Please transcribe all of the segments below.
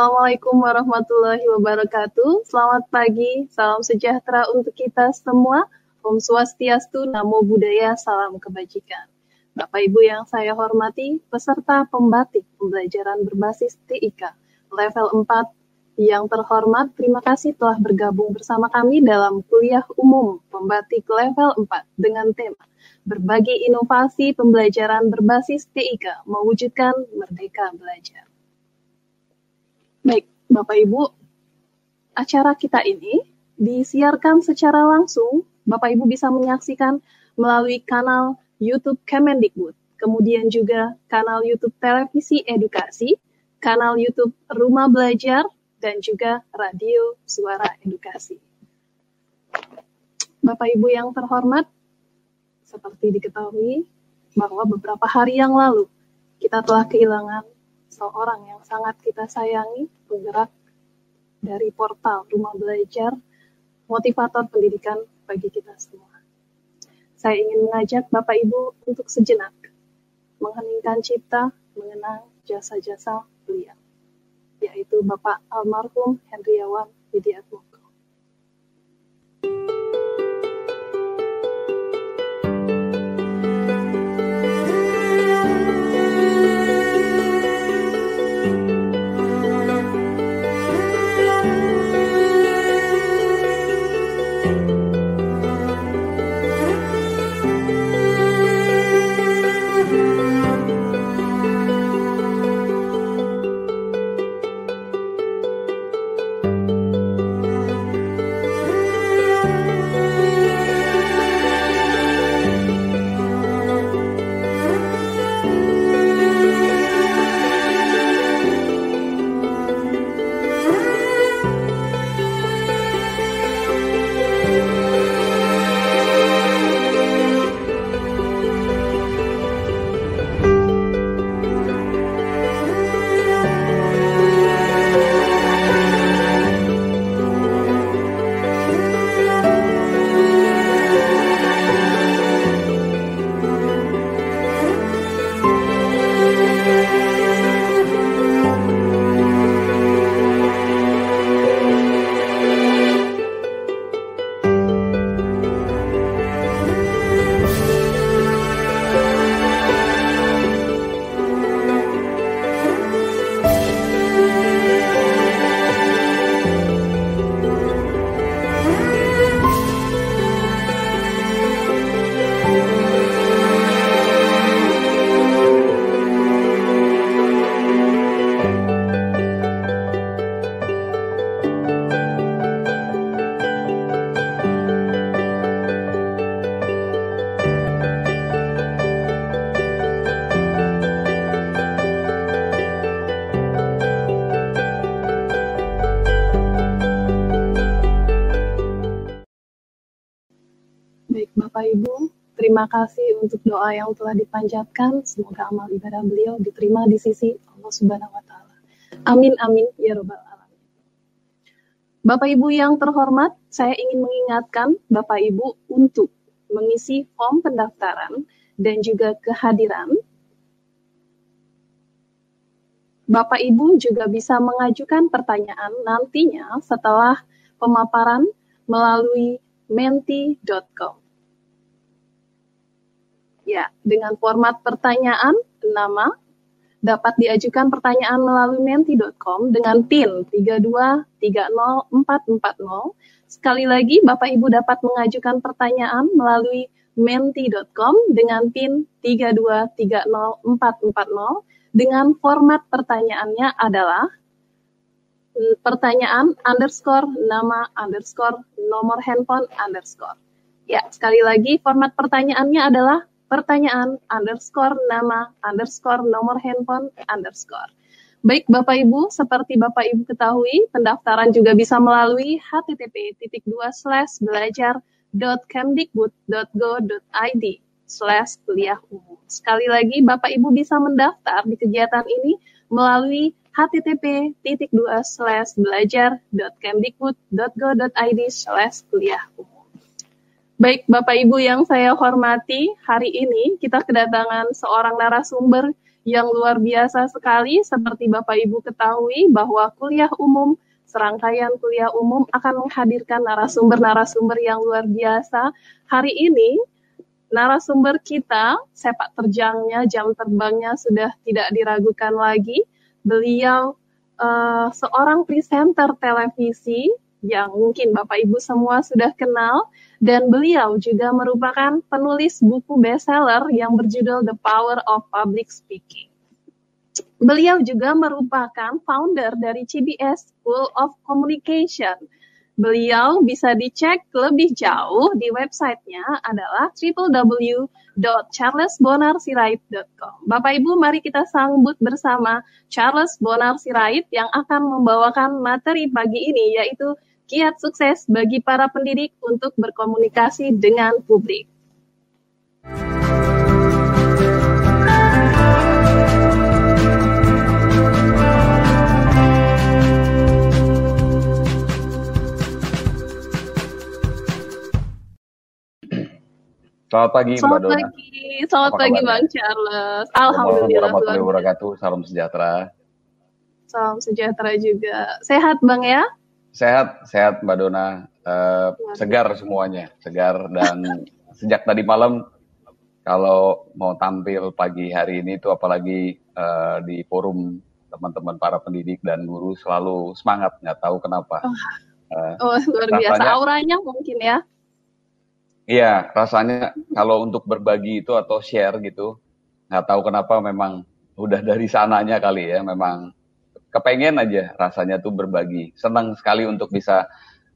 Assalamualaikum warahmatullahi wabarakatuh. Selamat pagi, salam sejahtera untuk kita semua. Om Swastiastu, Namo Buddhaya, Salam Kebajikan. Bapak Ibu yang saya hormati, peserta pembatik pembelajaran berbasis TIK level 4 yang terhormat, terima kasih telah bergabung bersama kami dalam kuliah umum pembatik level 4 dengan tema Berbagi Inovasi Pembelajaran Berbasis TIK Mewujudkan Merdeka Belajar. Baik, Bapak Ibu, acara kita ini disiarkan secara langsung. Bapak Ibu bisa menyaksikan melalui kanal YouTube Kemendikbud, kemudian juga kanal YouTube Televisi Edukasi, kanal YouTube Rumah Belajar, dan juga Radio Suara Edukasi. Bapak Ibu yang terhormat, seperti diketahui bahwa beberapa hari yang lalu kita telah kehilangan seorang yang sangat kita sayangi, penggerak dari portal Rumah Belajar, motivator pendidikan bagi kita semua. Saya ingin mengajak Bapak Ibu untuk sejenak mengheningkan cipta, mengenang jasa-jasa beliau, yaitu Bapak almarhum Hendriawan Widiatmoko. Baik doa yang telah dipanjatkan. Semoga amal ibadah beliau diterima di sisi Allah Subhanahu wa taala. Amin amin ya robbal alamin. Bapak Ibu yang terhormat, saya ingin mengingatkan Bapak Ibu untuk mengisi form pendaftaran dan juga kehadiran. Bapak Ibu juga bisa mengajukan pertanyaan nantinya setelah pemaparan melalui menti.com. Ya, dengan format pertanyaan, nama, dapat diajukan pertanyaan melalui menti.com dengan PIN 3230440. Sekali lagi, Bapak Ibu dapat mengajukan pertanyaan melalui menti.com dengan PIN 3230440 dengan format pertanyaannya adalah mm, pertanyaan underscore nama underscore nomor handphone underscore. Ya, sekali lagi format pertanyaannya adalah pertanyaan underscore nama underscore nomor handphone underscore. Baik Bapak Ibu, seperti Bapak Ibu ketahui, pendaftaran juga bisa melalui http titik dua slash belajar kemdikbud.go.id slash kuliah umum. Sekali lagi, Bapak Ibu bisa mendaftar di kegiatan ini melalui http titik dua slash belajar kemdikbud.go.id slash kuliah umum. Baik, Bapak Ibu yang saya hormati, hari ini kita kedatangan seorang narasumber yang luar biasa sekali. Seperti Bapak Ibu ketahui bahwa kuliah umum, serangkaian kuliah umum akan menghadirkan narasumber-narasumber yang luar biasa. Hari ini narasumber kita, sepak terjangnya, jam terbangnya sudah tidak diragukan lagi. Beliau uh, seorang presenter televisi yang mungkin Bapak Ibu semua sudah kenal dan beliau juga merupakan penulis buku bestseller yang berjudul The Power of Public Speaking. Beliau juga merupakan founder dari CBS School of Communication. Beliau bisa dicek lebih jauh di websitenya adalah www.charlesbonarsirait.com. Bapak Ibu, mari kita sambut bersama Charles Bonar Sirait yang akan membawakan materi pagi ini yaitu kiat sukses bagi para pendidik untuk berkomunikasi dengan publik. Selamat pagi Selamat Mbak Dona. Pagi. Selamat Apa pagi? Bang Charles. Alhamdulillah. Warahmatullahi wabarakatuh. Salam sejahtera. Salam sejahtera juga. Sehat Bang ya? Sehat, sehat Mbak Dona. Uh, segar semuanya, segar dan sejak tadi malam kalau mau tampil pagi hari ini itu apalagi uh, di forum teman-teman para pendidik dan guru selalu semangat, nggak tahu kenapa. Oh, uh, oh luar biasa, auranya mungkin ya. Iya, rasanya kalau untuk berbagi itu atau share gitu, nggak tahu kenapa memang udah dari sananya kali ya, memang kepengen aja rasanya tuh berbagi. Senang sekali untuk bisa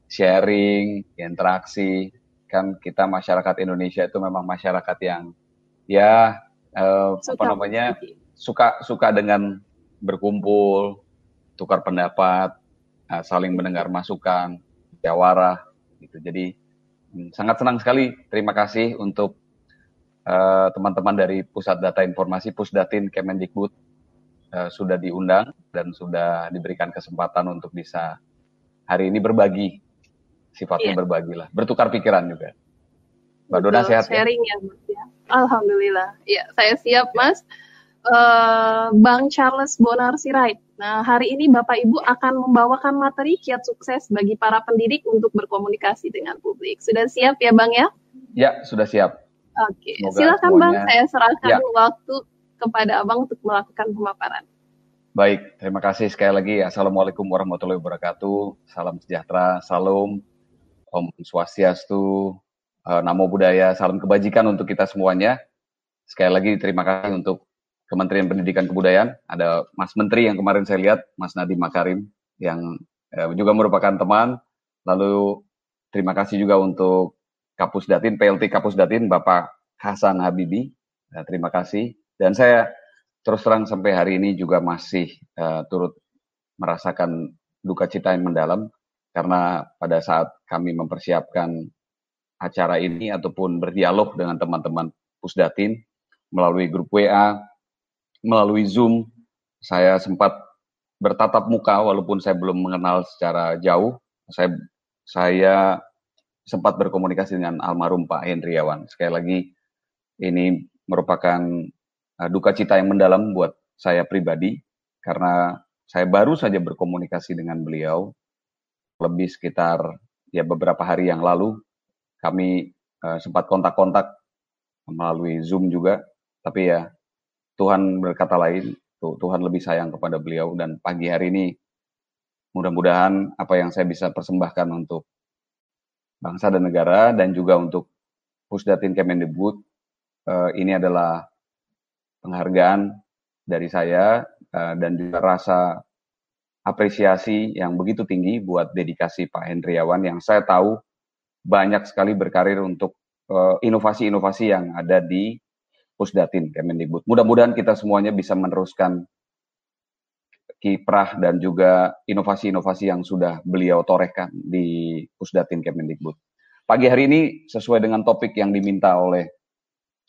sharing, interaksi. Kan kita masyarakat Indonesia itu memang masyarakat yang ya eh, apa namanya suka suka dengan berkumpul, tukar pendapat, eh, saling mendengar masukan, jawara gitu. Jadi hmm, sangat senang sekali. Terima kasih untuk eh, teman-teman uh, dari Pusat Data Informasi Pusdatin Kemendikbud uh, sudah diundang dan sudah diberikan kesempatan untuk bisa hari ini berbagi sifatnya yeah. berbagi lah. Bertukar pikiran juga. Mbak Dona sehat sharing ya? ya Mas ya. Alhamdulillah. Ya saya siap Mas. Uh, Bang Charles Bonar Sirait. Nah hari ini Bapak Ibu akan membawakan materi kiat sukses bagi para pendidik untuk berkomunikasi dengan publik. Sudah siap ya Bang ya? Ya sudah siap. Oke, okay. silakan semuanya... Bang, saya serahkan ya. waktu kepada Abang untuk melakukan pemaparan. Baik, terima kasih sekali lagi. Assalamualaikum warahmatullahi wabarakatuh. Salam sejahtera, salam, Om Swastiastu, uh, Namo Buddhaya, salam kebajikan untuk kita semuanya. Sekali lagi terima kasih untuk Kementerian Pendidikan Kebudayaan. Ada Mas Menteri yang kemarin saya lihat, Mas Nadiem Makarim, yang uh, juga merupakan teman. Lalu terima kasih juga untuk Kapus Datin, PLT Kapus Datin, Bapak Hasan Habibi. Uh, terima kasih. Dan saya terus terang sampai hari ini juga masih uh, turut merasakan duka cita yang mendalam karena pada saat kami mempersiapkan acara ini ataupun berdialog dengan teman-teman Pusdatin melalui grup WA, melalui Zoom, saya sempat bertatap muka walaupun saya belum mengenal secara jauh. Saya saya sempat berkomunikasi dengan almarhum Pak Hendriawan. Sekali lagi ini merupakan uh, duka cita yang mendalam buat saya pribadi karena saya baru saja berkomunikasi dengan beliau lebih sekitar ya beberapa hari yang lalu kami uh, sempat kontak-kontak melalui Zoom juga. Tapi ya Tuhan berkata lain Tuhan lebih sayang kepada beliau. Dan pagi hari ini mudah-mudahan apa yang saya bisa persembahkan untuk bangsa dan negara dan juga untuk Pusdatin Kemendikbud uh, ini adalah penghargaan dari saya uh, dan juga rasa apresiasi yang begitu tinggi buat dedikasi Pak Hendriawan yang saya tahu banyak sekali berkarir untuk eh, inovasi-inovasi yang ada di Pusdatin Kemendikbud. Mudah-mudahan kita semuanya bisa meneruskan kiprah dan juga inovasi-inovasi yang sudah beliau torehkan di Pusdatin Kemendikbud. Pagi hari ini sesuai dengan topik yang diminta oleh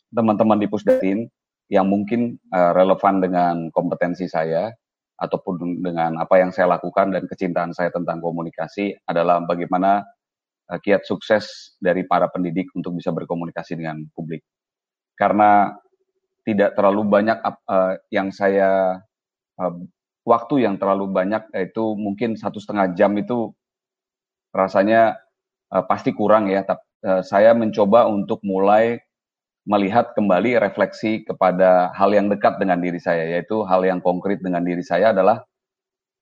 teman-teman di Pusdatin, yang mungkin uh, relevan dengan kompetensi saya ataupun dengan apa yang saya lakukan dan kecintaan saya tentang komunikasi adalah bagaimana uh, kiat sukses dari para pendidik untuk bisa berkomunikasi dengan publik. Karena tidak terlalu banyak uh, yang saya uh, waktu yang terlalu banyak yaitu mungkin satu setengah jam itu rasanya uh, pasti kurang ya. Tapi uh, saya mencoba untuk mulai melihat kembali refleksi kepada hal yang dekat dengan diri saya, yaitu hal yang konkret dengan diri saya adalah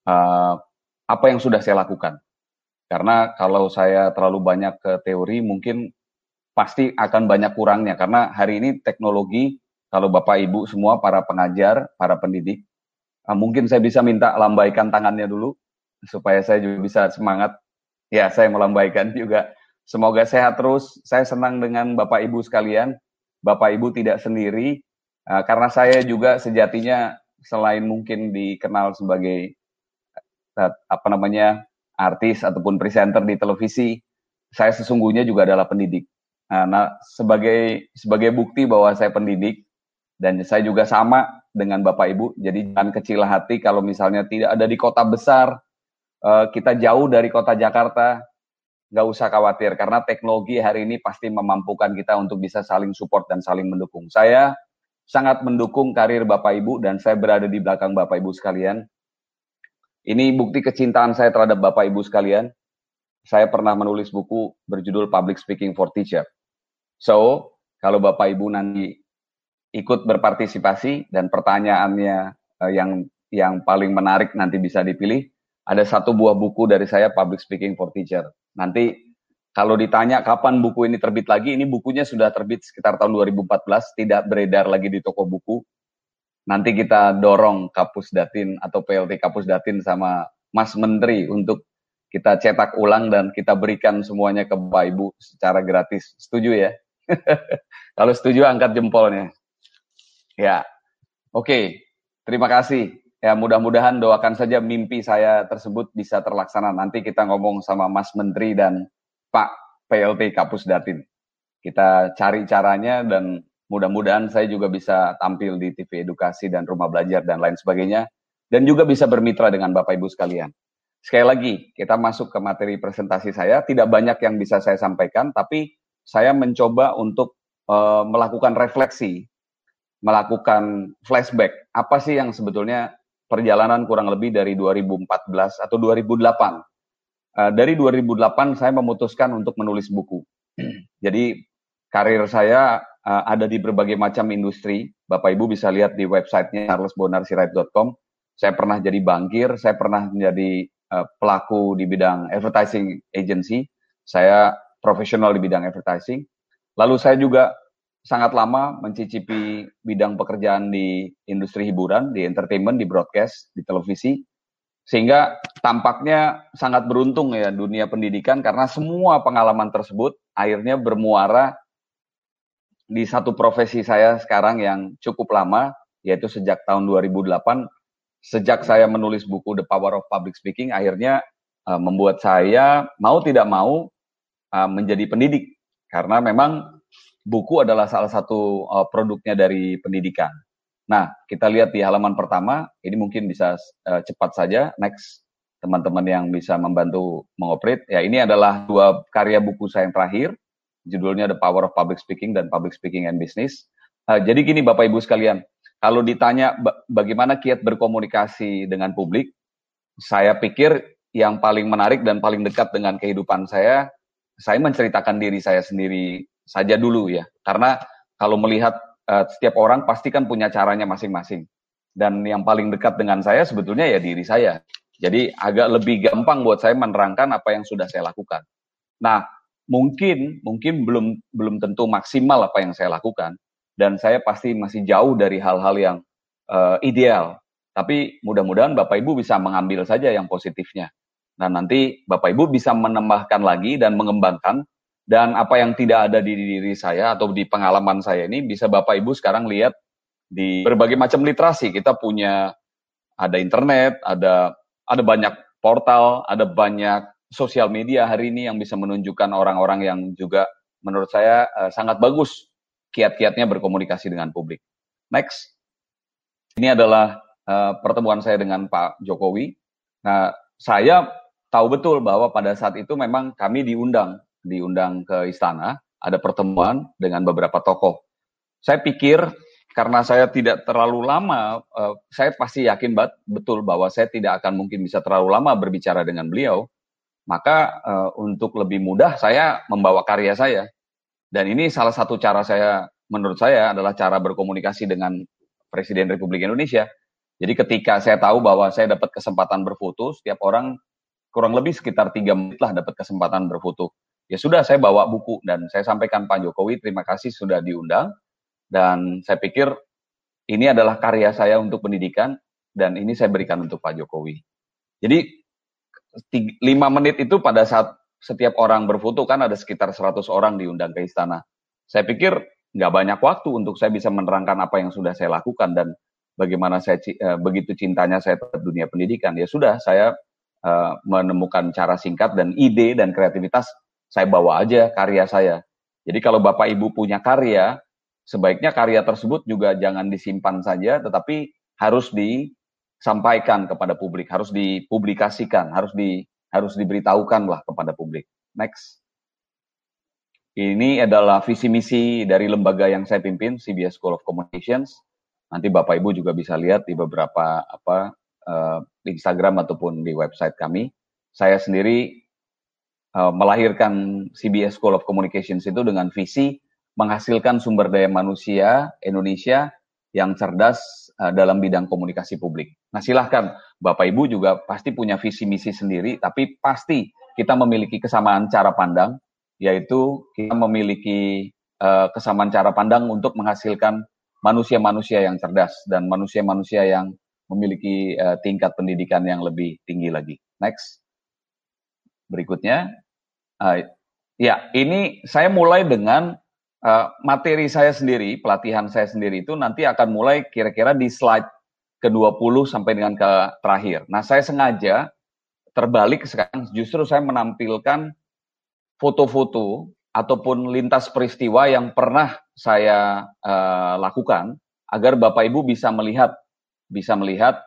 uh, apa yang sudah saya lakukan. Karena kalau saya terlalu banyak ke teori, mungkin pasti akan banyak kurangnya. Karena hari ini teknologi, kalau Bapak Ibu semua para pengajar, para pendidik, uh, mungkin saya bisa minta lambaikan tangannya dulu, supaya saya juga bisa semangat. Ya, saya melambaikan juga. Semoga sehat terus. Saya senang dengan Bapak Ibu sekalian Bapak Ibu tidak sendiri uh, karena saya juga sejatinya selain mungkin dikenal sebagai uh, apa namanya artis ataupun presenter di televisi, saya sesungguhnya juga adalah pendidik. Uh, nah, sebagai sebagai bukti bahwa saya pendidik dan saya juga sama dengan Bapak Ibu. Jadi jangan kecil hati kalau misalnya tidak ada di kota besar, uh, kita jauh dari kota Jakarta, nggak usah khawatir karena teknologi hari ini pasti memampukan kita untuk bisa saling support dan saling mendukung. Saya sangat mendukung karir Bapak Ibu dan saya berada di belakang Bapak Ibu sekalian. Ini bukti kecintaan saya terhadap Bapak Ibu sekalian. Saya pernah menulis buku berjudul Public Speaking for Teacher. So, kalau Bapak Ibu nanti ikut berpartisipasi dan pertanyaannya uh, yang yang paling menarik nanti bisa dipilih, ada satu buah buku dari saya Public Speaking for Teacher. Nanti kalau ditanya kapan buku ini terbit lagi, ini bukunya sudah terbit sekitar tahun 2014, tidak beredar lagi di toko buku. Nanti kita dorong Kapus Datin atau PLT Kapus Datin sama Mas Menteri untuk kita cetak ulang dan kita berikan semuanya ke Bapak Ibu secara gratis. Setuju ya? kalau setuju angkat jempolnya. Ya. Oke. Terima kasih ya mudah-mudahan doakan saja mimpi saya tersebut bisa terlaksana. Nanti kita ngomong sama Mas Menteri dan Pak PLT Kapus Datin. Kita cari caranya dan mudah-mudahan saya juga bisa tampil di TV edukasi dan rumah belajar dan lain sebagainya. Dan juga bisa bermitra dengan Bapak Ibu sekalian. Sekali lagi, kita masuk ke materi presentasi saya. Tidak banyak yang bisa saya sampaikan, tapi saya mencoba untuk uh, melakukan refleksi, melakukan flashback. Apa sih yang sebetulnya perjalanan kurang lebih dari 2014 atau 2008. Uh, eh, dari 2008 saya memutuskan untuk menulis buku. Jadi karir saya uh, ada di berbagai macam industri. Bapak Ibu bisa lihat di websitenya charlesbonarsirait.com. Saya pernah jadi bankir, saya pernah menjadi uh, pelaku di bidang advertising agency. Saya profesional di bidang advertising. Lalu saya juga sangat lama mencicipi bidang pekerjaan di industri hiburan, di entertainment, di broadcast, di televisi. Sehingga tampaknya sangat beruntung ya dunia pendidikan karena semua pengalaman tersebut akhirnya bermuara di satu profesi saya sekarang yang cukup lama, yaitu sejak tahun 2008. Sejak saya menulis buku The Power of Public Speaking, akhirnya uh, membuat saya mau tidak mau uh, menjadi pendidik. Karena memang buku adalah salah satu uh, produknya dari pendidikan. Nah, kita lihat di halaman pertama, ini mungkin bisa uh, cepat saja. Next, teman-teman yang bisa membantu mengoprit. Ya, ini adalah dua karya buku saya yang terakhir. Judulnya The Power of Public Speaking dan Public Speaking and Business. Uh, jadi gini Bapak Ibu sekalian, kalau ditanya bagaimana kiat berkomunikasi dengan publik, saya pikir yang paling menarik dan paling dekat dengan kehidupan saya, saya menceritakan diri saya sendiri saja dulu ya. Karena kalau melihat uh, setiap orang pasti kan punya caranya masing-masing. Dan yang paling dekat dengan saya sebetulnya ya diri saya. Jadi agak lebih gampang buat saya menerangkan apa yang sudah saya lakukan. Nah, mungkin mungkin belum belum tentu maksimal apa yang saya lakukan dan saya pasti masih jauh dari hal-hal yang uh, ideal. Tapi mudah-mudahan Bapak Ibu bisa mengambil saja yang positifnya. Nah, nanti Bapak Ibu bisa menambahkan lagi dan mengembangkan dan apa yang tidak ada di diri saya atau di pengalaman saya ini bisa Bapak Ibu sekarang lihat di berbagai macam literasi. Kita punya ada internet, ada ada banyak portal, ada banyak sosial media hari ini yang bisa menunjukkan orang-orang yang juga menurut saya uh, sangat bagus kiat-kiatnya berkomunikasi dengan publik. Next. Ini adalah uh, pertemuan saya dengan Pak Jokowi. Nah, saya tahu betul bahwa pada saat itu memang kami diundang diundang ke istana, ada pertemuan dengan beberapa tokoh. Saya pikir karena saya tidak terlalu lama, uh, saya pasti yakin betul bahwa saya tidak akan mungkin bisa terlalu lama berbicara dengan beliau. Maka uh, untuk lebih mudah saya membawa karya saya. Dan ini salah satu cara saya, menurut saya adalah cara berkomunikasi dengan Presiden Republik Indonesia. Jadi ketika saya tahu bahwa saya dapat kesempatan berfoto, setiap orang kurang lebih sekitar tiga menit lah dapat kesempatan berfoto. Ya sudah, saya bawa buku dan saya sampaikan Pak Jokowi, terima kasih sudah diundang dan saya pikir ini adalah karya saya untuk pendidikan dan ini saya berikan untuk Pak Jokowi. Jadi lima menit itu pada saat setiap orang berfoto kan ada sekitar 100 orang diundang ke istana. Saya pikir nggak banyak waktu untuk saya bisa menerangkan apa yang sudah saya lakukan dan bagaimana saya uh, begitu cintanya saya terhadap dunia pendidikan. Ya sudah, saya uh, menemukan cara singkat dan ide dan kreativitas saya bawa aja karya saya. Jadi kalau Bapak Ibu punya karya, sebaiknya karya tersebut juga jangan disimpan saja, tetapi harus disampaikan kepada publik, harus dipublikasikan, harus di harus diberitahukan lah kepada publik. Next. Ini adalah visi misi dari lembaga yang saya pimpin, CBS School of Communications. Nanti Bapak Ibu juga bisa lihat di beberapa apa uh, Instagram ataupun di website kami. Saya sendiri uh, melahirkan CBS School of Communications itu dengan visi menghasilkan sumber daya manusia Indonesia yang cerdas uh, dalam bidang komunikasi publik. Nah, silahkan Bapak Ibu juga pasti punya visi misi sendiri, tapi pasti kita memiliki kesamaan cara pandang, yaitu kita memiliki uh, kesamaan cara pandang untuk menghasilkan manusia-manusia yang cerdas dan manusia-manusia yang memiliki uh, tingkat pendidikan yang lebih tinggi lagi. Next. Berikutnya, uh, ya ini saya mulai dengan uh, materi saya sendiri, pelatihan saya sendiri itu nanti akan mulai kira-kira di slide ke-20 sampai dengan ke terakhir. Nah, saya sengaja terbalik sekarang justru saya menampilkan foto-foto ataupun lintas peristiwa yang pernah saya uh, lakukan agar Bapak Ibu bisa melihat bisa melihat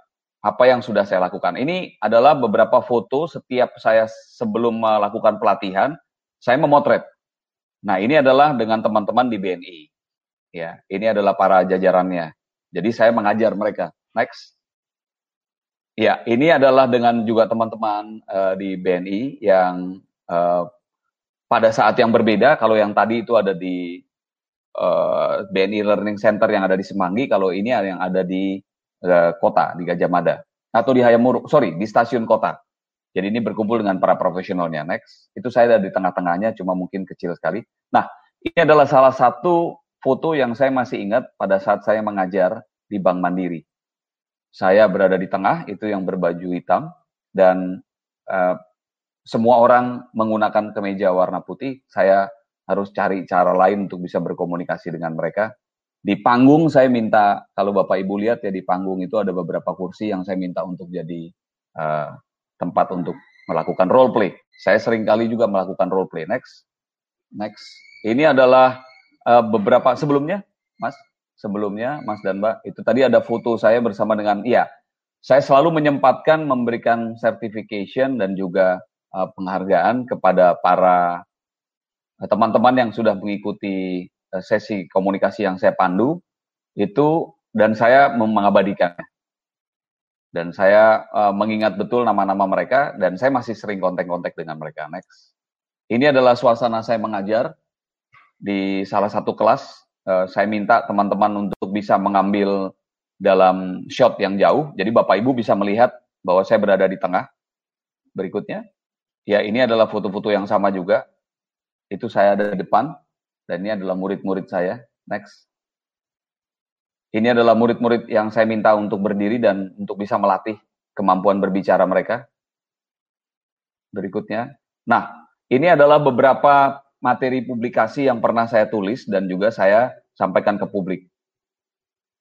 apa yang sudah saya lakukan. Ini adalah beberapa foto setiap saya sebelum melakukan pelatihan, saya memotret Nah, ini adalah dengan teman-teman di BNI. Ya, ini adalah para jajarannya. Jadi saya mengajar mereka. Next. Ya, ini adalah dengan juga teman-teman uh, di BNI yang uh, pada saat yang berbeda. Kalau yang tadi itu ada di uh, eh, BNI Learning Center yang ada di Semanggi, kalau ini yang ada di kota di Gajah Mada atau di Hayamuruk, sorry, di stasiun kota. Jadi ini berkumpul dengan para profesionalnya. Next, itu saya ada di tengah-tengahnya, cuma mungkin kecil sekali. Nah, ini adalah salah satu foto yang saya masih ingat pada saat saya mengajar di Bank Mandiri. Saya berada di tengah, itu yang berbaju hitam, dan uh, semua orang menggunakan kemeja warna putih. Saya harus cari cara lain untuk bisa berkomunikasi dengan mereka. Di panggung saya minta, kalau Bapak Ibu lihat ya di panggung itu ada beberapa kursi yang saya minta untuk jadi uh, tempat untuk melakukan role play. Saya sering kali juga melakukan role play. Next, next. Ini adalah uh, beberapa sebelumnya, Mas. Sebelumnya, Mas dan Mbak, itu tadi ada foto saya bersama dengan, iya, saya selalu menyempatkan memberikan certification dan juga uh, penghargaan kepada para teman-teman yang sudah mengikuti sesi komunikasi yang saya pandu itu dan saya mengabadikannya dan saya uh, mengingat betul nama-nama mereka dan saya masih sering kontak-kontak dengan mereka. Next. Ini adalah suasana saya mengajar di salah satu kelas. Uh, saya minta teman-teman untuk bisa mengambil dalam shot yang jauh. Jadi Bapak Ibu bisa melihat bahwa saya berada di tengah. Berikutnya. Ya, ini adalah foto-foto yang sama juga. Itu saya ada di depan dan ini adalah murid-murid saya. Next. Ini adalah murid-murid yang saya minta untuk berdiri dan untuk bisa melatih kemampuan berbicara mereka. Berikutnya. Nah, ini adalah beberapa materi publikasi yang pernah saya tulis dan juga saya sampaikan ke publik.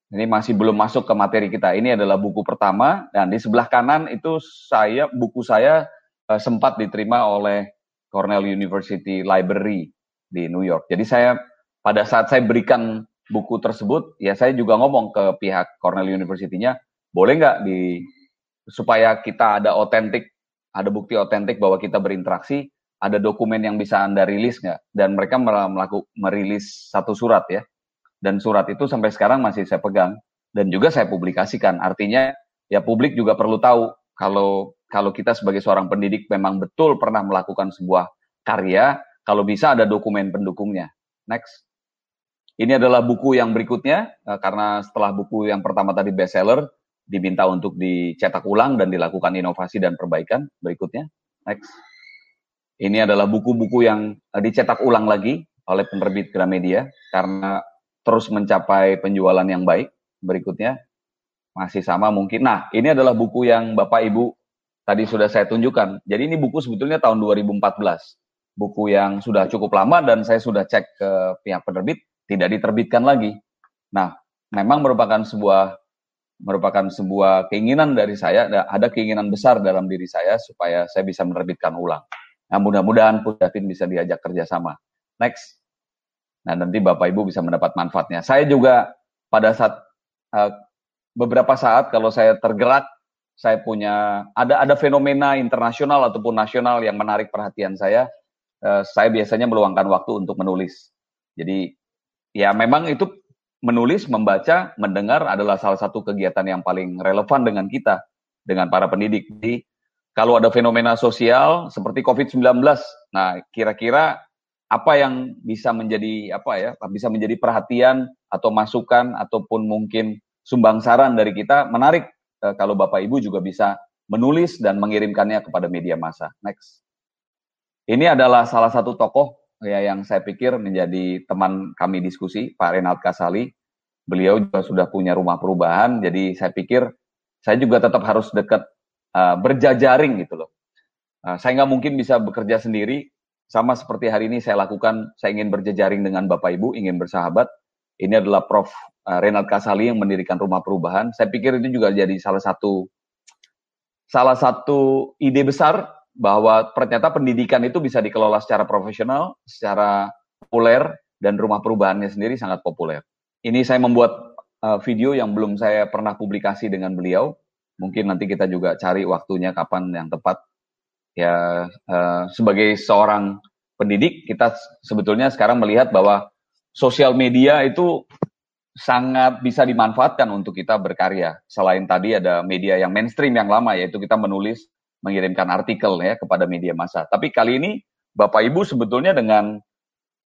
Ini masih belum masuk ke materi kita. Ini adalah buku pertama dan di sebelah kanan itu saya buku saya uh, sempat diterima oleh Cornell University Library di New York. Jadi saya pada saat saya berikan buku tersebut, ya saya juga ngomong ke pihak Cornell University-nya, boleh nggak di supaya kita ada otentik, ada bukti otentik bahwa kita berinteraksi, ada dokumen yang bisa anda rilis nggak? Dan mereka melakukan merilis satu surat ya. Dan surat itu sampai sekarang masih saya pegang dan juga saya publikasikan. Artinya ya publik juga perlu tahu kalau kalau kita sebagai seorang pendidik memang betul pernah melakukan sebuah karya, kalau bisa ada dokumen pendukungnya. Next. Ini adalah buku yang berikutnya eh, karena setelah buku yang pertama tadi bestseller diminta untuk dicetak ulang dan dilakukan inovasi dan perbaikan berikutnya. Next. Ini adalah buku-buku yang eh, dicetak ulang lagi oleh penerbit Gramedia karena terus mencapai penjualan yang baik. Berikutnya masih sama mungkin. Nah, ini adalah buku yang Bapak Ibu tadi sudah saya tunjukkan. Jadi ini buku sebetulnya tahun 2014. Buku yang sudah cukup lama dan saya sudah cek ke pihak penerbit tidak diterbitkan lagi. Nah, memang merupakan sebuah merupakan sebuah keinginan dari saya, ada keinginan besar dalam diri saya supaya saya bisa menerbitkan ulang. Nah, mudah-mudahan Pusdatin bisa diajak kerjasama. Next. Nah, nanti Bapak Ibu bisa mendapat manfaatnya. Saya juga pada saat uh, beberapa saat kalau saya tergerak, saya punya ada ada fenomena internasional ataupun nasional yang menarik perhatian saya. Uh, saya biasanya meluangkan waktu untuk menulis. Jadi ya memang itu menulis, membaca, mendengar adalah salah satu kegiatan yang paling relevan dengan kita, dengan para pendidik. Jadi kalau ada fenomena sosial seperti COVID-19, nah kira-kira apa yang bisa menjadi apa ya, bisa menjadi perhatian atau masukan ataupun mungkin sumbang saran dari kita menarik eh, kalau Bapak Ibu juga bisa menulis dan mengirimkannya kepada media massa. Next. Ini adalah salah satu tokoh ya yang saya pikir menjadi teman kami diskusi, Pak Renald Kasali. Beliau juga sudah punya rumah perubahan, jadi saya pikir saya juga tetap harus dekat uh, berjajaring gitu loh. Uh, saya nggak mungkin bisa bekerja sendiri, sama seperti hari ini saya lakukan, saya ingin berjejaring dengan Bapak Ibu, ingin bersahabat. Ini adalah Prof. Uh, Renald Kasali yang mendirikan rumah perubahan. Saya pikir itu juga jadi salah satu salah satu ide besar bahwa ternyata pendidikan itu bisa dikelola secara profesional, secara populer, dan rumah perubahannya sendiri sangat populer. Ini saya membuat uh, video yang belum saya pernah publikasi dengan beliau. Mungkin nanti kita juga cari waktunya kapan yang tepat. Ya, uh, sebagai seorang pendidik, kita sebetulnya sekarang melihat bahwa sosial media itu sangat bisa dimanfaatkan untuk kita berkarya. Selain tadi ada media yang mainstream yang lama, yaitu kita menulis mengirimkan artikel ya kepada media massa. Tapi kali ini Bapak Ibu sebetulnya dengan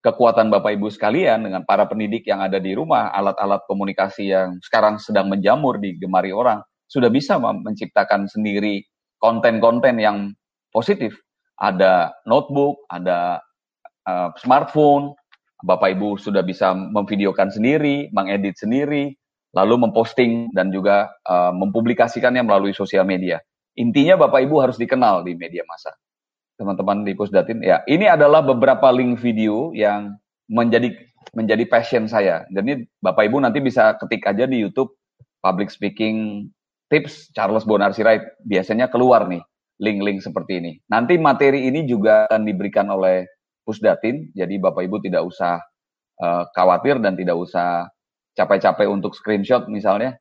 kekuatan Bapak Ibu sekalian dengan para pendidik yang ada di rumah, alat-alat komunikasi yang sekarang sedang menjamur di gemari orang, sudah bisa menciptakan sendiri konten-konten yang positif. Ada notebook, ada uh, smartphone, Bapak Ibu sudah bisa memvideokan sendiri, mengedit sendiri, lalu memposting dan juga uh, mempublikasikannya melalui sosial media. Intinya Bapak Ibu harus dikenal di media massa. Teman-teman di Pusdatin, ya ini adalah beberapa link video yang menjadi menjadi passion saya. Jadi Bapak Ibu nanti bisa ketik aja di YouTube public speaking tips Charles Bonar Sirait. Biasanya keluar nih link-link seperti ini. Nanti materi ini juga akan diberikan oleh Pusdatin, jadi Bapak Ibu tidak usah uh, khawatir dan tidak usah capek-capek untuk screenshot misalnya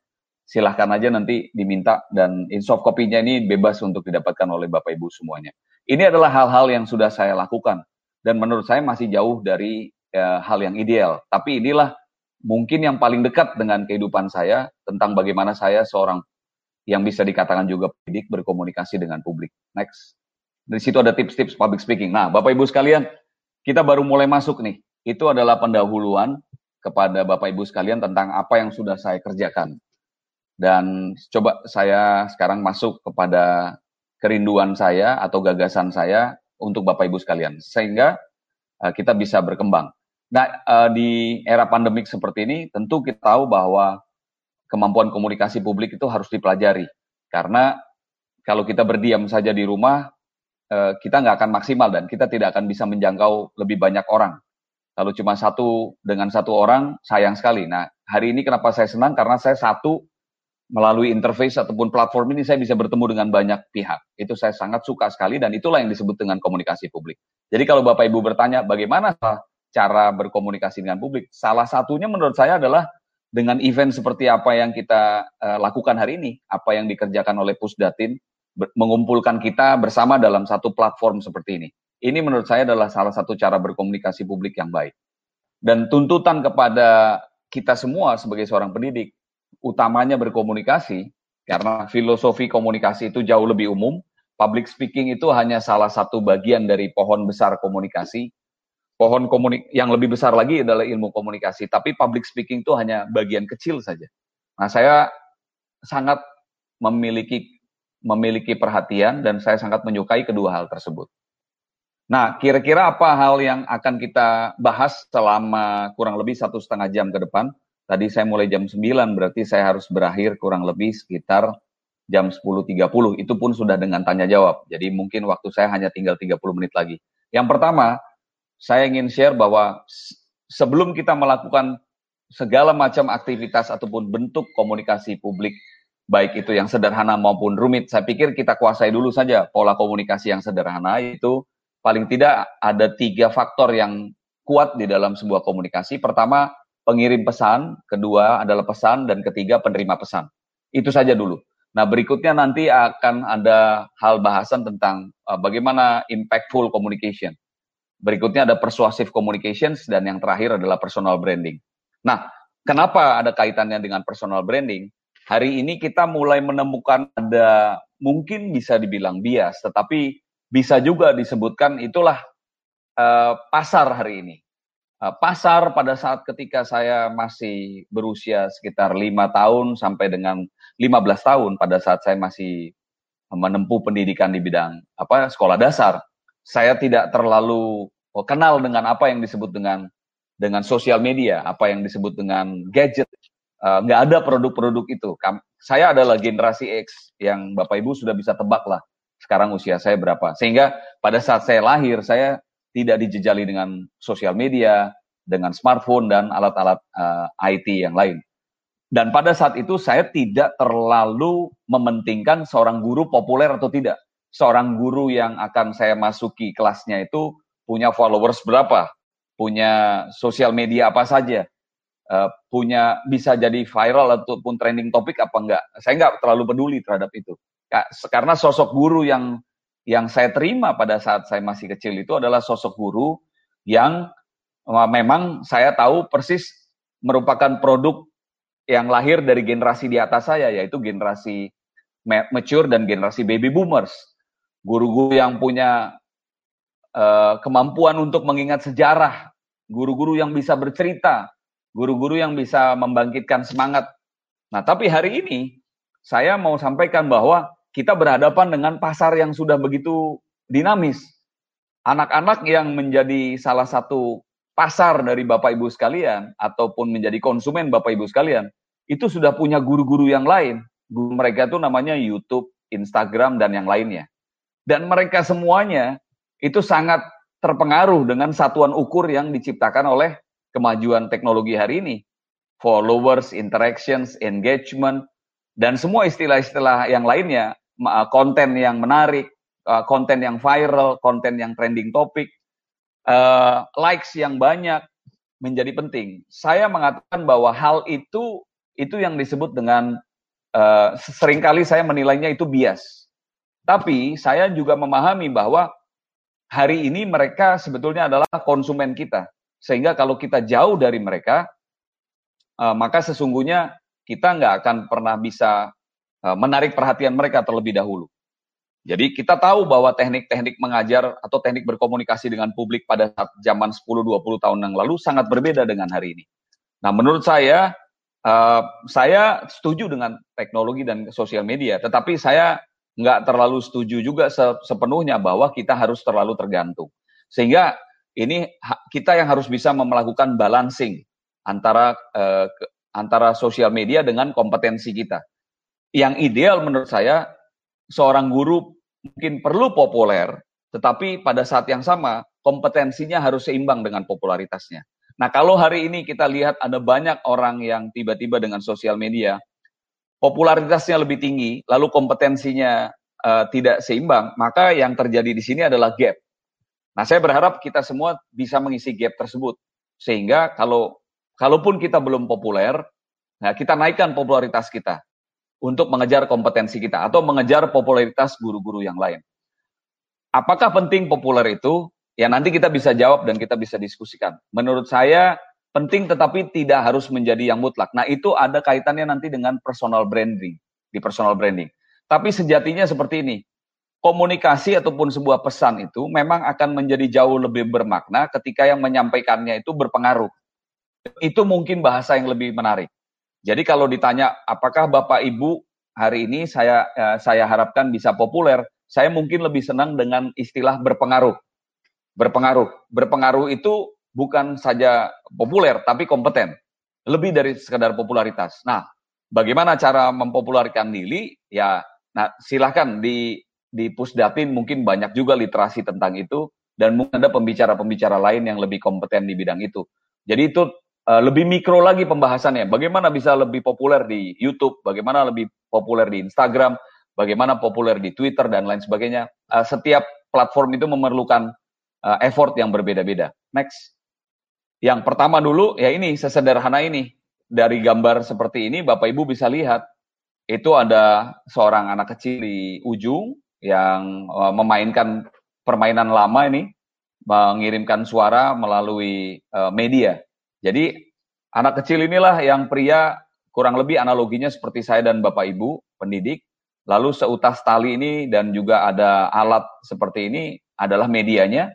silahkan aja nanti diminta dan insoft kopinya ini bebas untuk didapatkan oleh Bapak Ibu semuanya. Ini adalah hal-hal yang sudah saya lakukan dan menurut saya masih jauh dari ya, hal yang ideal. Tapi inilah mungkin yang paling dekat dengan kehidupan saya tentang bagaimana saya seorang yang bisa dikatakan juga pendidik berkomunikasi dengan publik. Next. Dari situ ada tips-tips public speaking. Nah, Bapak Ibu sekalian, kita baru mulai masuk nih. Itu adalah pendahuluan kepada Bapak Ibu sekalian tentang apa yang sudah saya kerjakan. Dan coba saya sekarang masuk kepada kerinduan saya atau gagasan saya untuk Bapak Ibu sekalian, sehingga uh, kita bisa berkembang. Nah, uh, di era pandemik seperti ini, tentu kita tahu bahwa kemampuan komunikasi publik itu harus dipelajari. Karena kalau kita berdiam saja di rumah, uh, kita nggak akan maksimal dan kita tidak akan bisa menjangkau lebih banyak orang. Kalau cuma satu dengan satu orang, sayang sekali. Nah, hari ini kenapa saya senang? Karena saya satu melalui interface ataupun platform ini saya bisa bertemu dengan banyak pihak. Itu saya sangat suka sekali dan itulah yang disebut dengan komunikasi publik. Jadi kalau Bapak Ibu bertanya bagaimana cara berkomunikasi dengan publik, salah satunya menurut saya adalah dengan event seperti apa yang kita uh, lakukan hari ini, apa yang dikerjakan oleh Pusdatin, mengumpulkan kita bersama dalam satu platform seperti ini. Ini menurut saya adalah salah satu cara berkomunikasi publik yang baik. Dan tuntutan kepada kita semua sebagai seorang pendidik utamanya berkomunikasi karena filosofi komunikasi itu jauh lebih umum. Public speaking itu hanya salah satu bagian dari pohon besar komunikasi. Pohon komunik yang lebih besar lagi adalah ilmu komunikasi, tapi public speaking itu hanya bagian kecil saja. Nah, saya sangat memiliki memiliki perhatian dan saya sangat menyukai kedua hal tersebut. Nah, kira-kira apa hal yang akan kita bahas selama kurang lebih satu setengah jam ke depan? Tadi saya mulai jam 9, berarti saya harus berakhir kurang lebih sekitar jam 10.30. Itu pun sudah dengan tanya jawab. Jadi mungkin waktu saya hanya tinggal 30 menit lagi. Yang pertama, saya ingin share bahwa sebelum kita melakukan segala macam aktivitas ataupun bentuk komunikasi publik baik itu yang sederhana maupun rumit. Saya pikir kita kuasai dulu saja pola komunikasi yang sederhana itu paling tidak ada tiga faktor yang kuat di dalam sebuah komunikasi. Pertama, pengirim pesan, kedua adalah pesan, dan ketiga penerima pesan. Itu saja dulu. Nah, berikutnya nanti akan ada hal bahasan tentang uh, bagaimana impactful communication. Berikutnya ada persuasive communications, dan yang terakhir adalah personal branding. Nah, kenapa ada kaitannya dengan personal branding? hari ini kita mulai menemukan ada mungkin bisa dibilang bias, tetapi bisa juga disebutkan itulah uh, pasar hari ini. Uh, pasar pada saat ketika saya masih berusia sekitar lima tahun sampai dengan 15 tahun pada saat saya masih menempuh pendidikan di bidang apa sekolah dasar, saya tidak terlalu kenal dengan apa yang disebut dengan dengan sosial media, apa yang disebut dengan gadget, Eh, nggak ada produk-produk itu. Saya adalah generasi X yang Bapak Ibu sudah bisa tebak lah sekarang usia saya berapa. Sehingga pada saat saya lahir saya tidak dijejali dengan sosial media, dengan smartphone dan alat-alat uh, eh, IT yang lain. Dan pada saat itu saya tidak terlalu mementingkan seorang guru populer atau tidak. Seorang guru yang akan saya masuki kelasnya itu punya followers berapa, punya sosial media apa saja, uh, punya bisa jadi viral ataupun trending topik apa enggak. Saya enggak terlalu peduli terhadap itu. Karena sosok guru yang yang saya terima pada saat saya masih kecil itu adalah sosok guru yang uh, memang saya tahu persis merupakan produk yang lahir dari generasi di atas saya yaitu generasi mature dan generasi baby boomers. Guru-guru yang punya uh, kemampuan untuk mengingat sejarah, guru-guru yang bisa bercerita, guru-guru yang bisa membangkitkan semangat. Nah, tapi hari ini saya mau sampaikan bahwa kita berhadapan dengan pasar yang sudah begitu dinamis. Anak-anak yang menjadi salah satu pasar dari Bapak Ibu sekalian ataupun menjadi konsumen Bapak Ibu sekalian, itu sudah punya guru-guru yang lain. Guru mereka itu namanya YouTube, Instagram dan yang lainnya. Dan mereka semuanya itu sangat terpengaruh dengan satuan ukur yang diciptakan oleh kemajuan teknologi hari ini. Followers, interactions, engagement, dan semua istilah-istilah yang lainnya, konten yang menarik, uh, konten yang viral, konten yang trending topik, uh, likes yang banyak menjadi penting. Saya mengatakan bahwa hal itu itu yang disebut dengan sering kali saya menilainya itu bias. Tapi saya juga memahami bahwa hari ini mereka sebetulnya adalah konsumen kita. Sehingga kalau kita jauh dari mereka, maka sesungguhnya kita nggak akan pernah bisa menarik perhatian mereka terlebih dahulu. Jadi kita tahu bahwa teknik-teknik mengajar atau teknik berkomunikasi dengan publik pada saat zaman 10-20 tahun yang lalu sangat berbeda dengan hari ini. Nah menurut saya, uh, saya setuju dengan teknologi dan sosial media, tetapi saya nggak terlalu setuju juga sepenuhnya bahwa kita harus terlalu tergantung. Sehingga ini kita yang harus bisa melakukan balancing antara uh, antara sosial media dengan kompetensi kita. Yang ideal menurut saya seorang guru mungkin perlu populer, tetapi pada saat yang sama kompetensinya harus seimbang dengan popularitasnya. Nah, kalau hari ini kita lihat ada banyak orang yang tiba-tiba dengan sosial media popularitasnya lebih tinggi, lalu kompetensinya uh, tidak seimbang, maka yang terjadi di sini adalah gap Nah, saya berharap kita semua bisa mengisi gap tersebut sehingga kalau kalaupun kita belum populer, nah kita naikkan popularitas kita untuk mengejar kompetensi kita atau mengejar popularitas guru-guru yang lain. Apakah penting populer itu? Ya nanti kita bisa jawab dan kita bisa diskusikan. Menurut saya penting tetapi tidak harus menjadi yang mutlak. Nah, itu ada kaitannya nanti dengan personal branding, di personal branding. Tapi sejatinya seperti ini. Komunikasi ataupun sebuah pesan itu memang akan menjadi jauh lebih bermakna ketika yang menyampaikannya itu berpengaruh. Itu mungkin bahasa yang lebih menarik. Jadi kalau ditanya apakah Bapak Ibu hari ini saya eh, saya harapkan bisa populer, saya mungkin lebih senang dengan istilah berpengaruh. Berpengaruh. Berpengaruh itu bukan saja populer, tapi kompeten. Lebih dari sekadar popularitas. Nah, bagaimana cara mempopulerkan diri? Ya, nah silahkan di di Pusdatin mungkin banyak juga literasi tentang itu dan mungkin ada pembicara-pembicara lain yang lebih kompeten di bidang itu. Jadi itu uh, lebih mikro lagi pembahasannya. Bagaimana bisa lebih populer di YouTube, bagaimana lebih populer di Instagram, bagaimana populer di Twitter dan lain sebagainya. Uh, setiap platform itu memerlukan uh, effort yang berbeda-beda. Next. Yang pertama dulu, ya ini sesederhana ini. Dari gambar seperti ini, Bapak Ibu bisa lihat, itu ada seorang anak kecil di ujung yang memainkan permainan lama ini, mengirimkan suara melalui media. Jadi anak kecil inilah yang pria kurang lebih analoginya seperti saya dan Bapak Ibu pendidik. Lalu seutas tali ini dan juga ada alat seperti ini adalah medianya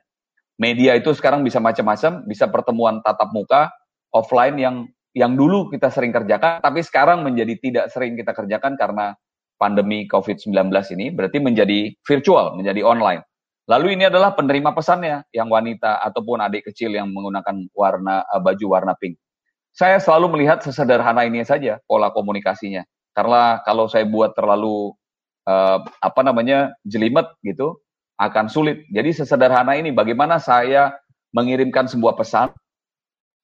media itu sekarang bisa macam-macam, bisa pertemuan tatap muka, offline yang yang dulu kita sering kerjakan, tapi sekarang menjadi tidak sering kita kerjakan karena pandemi COVID-19 ini, berarti menjadi virtual, menjadi online. Lalu ini adalah penerima pesannya, yang wanita ataupun adik kecil yang menggunakan warna uh, baju warna pink. Saya selalu melihat sesederhana ini saja pola komunikasinya. Karena kalau saya buat terlalu uh, apa namanya jelimet gitu, akan sulit. Jadi sesederhana ini bagaimana saya mengirimkan sebuah pesan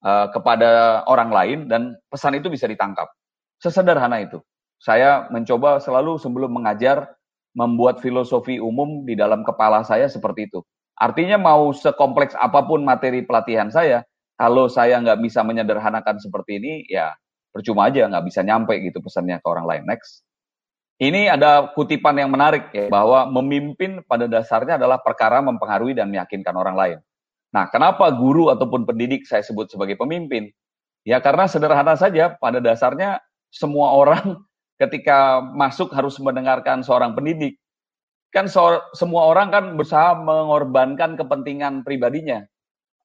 uh, kepada orang lain dan pesan itu bisa ditangkap. Sesederhana itu. Saya mencoba selalu sebelum mengajar membuat filosofi umum di dalam kepala saya seperti itu. Artinya mau sekompleks apa pun materi pelatihan saya, kalau saya nggak bisa menyederhanakan seperti ini, ya percuma aja nggak bisa nyampe gitu pesannya ke orang lain. Next. Ini ada kutipan yang menarik ya, bahwa memimpin pada dasarnya adalah perkara mempengaruhi dan meyakinkan orang lain. Nah, kenapa guru ataupun pendidik saya sebut sebagai pemimpin? Ya karena sederhana saja, pada dasarnya semua orang ketika masuk harus mendengarkan seorang pendidik. Kan so, semua orang kan berusaha mengorbankan kepentingan pribadinya,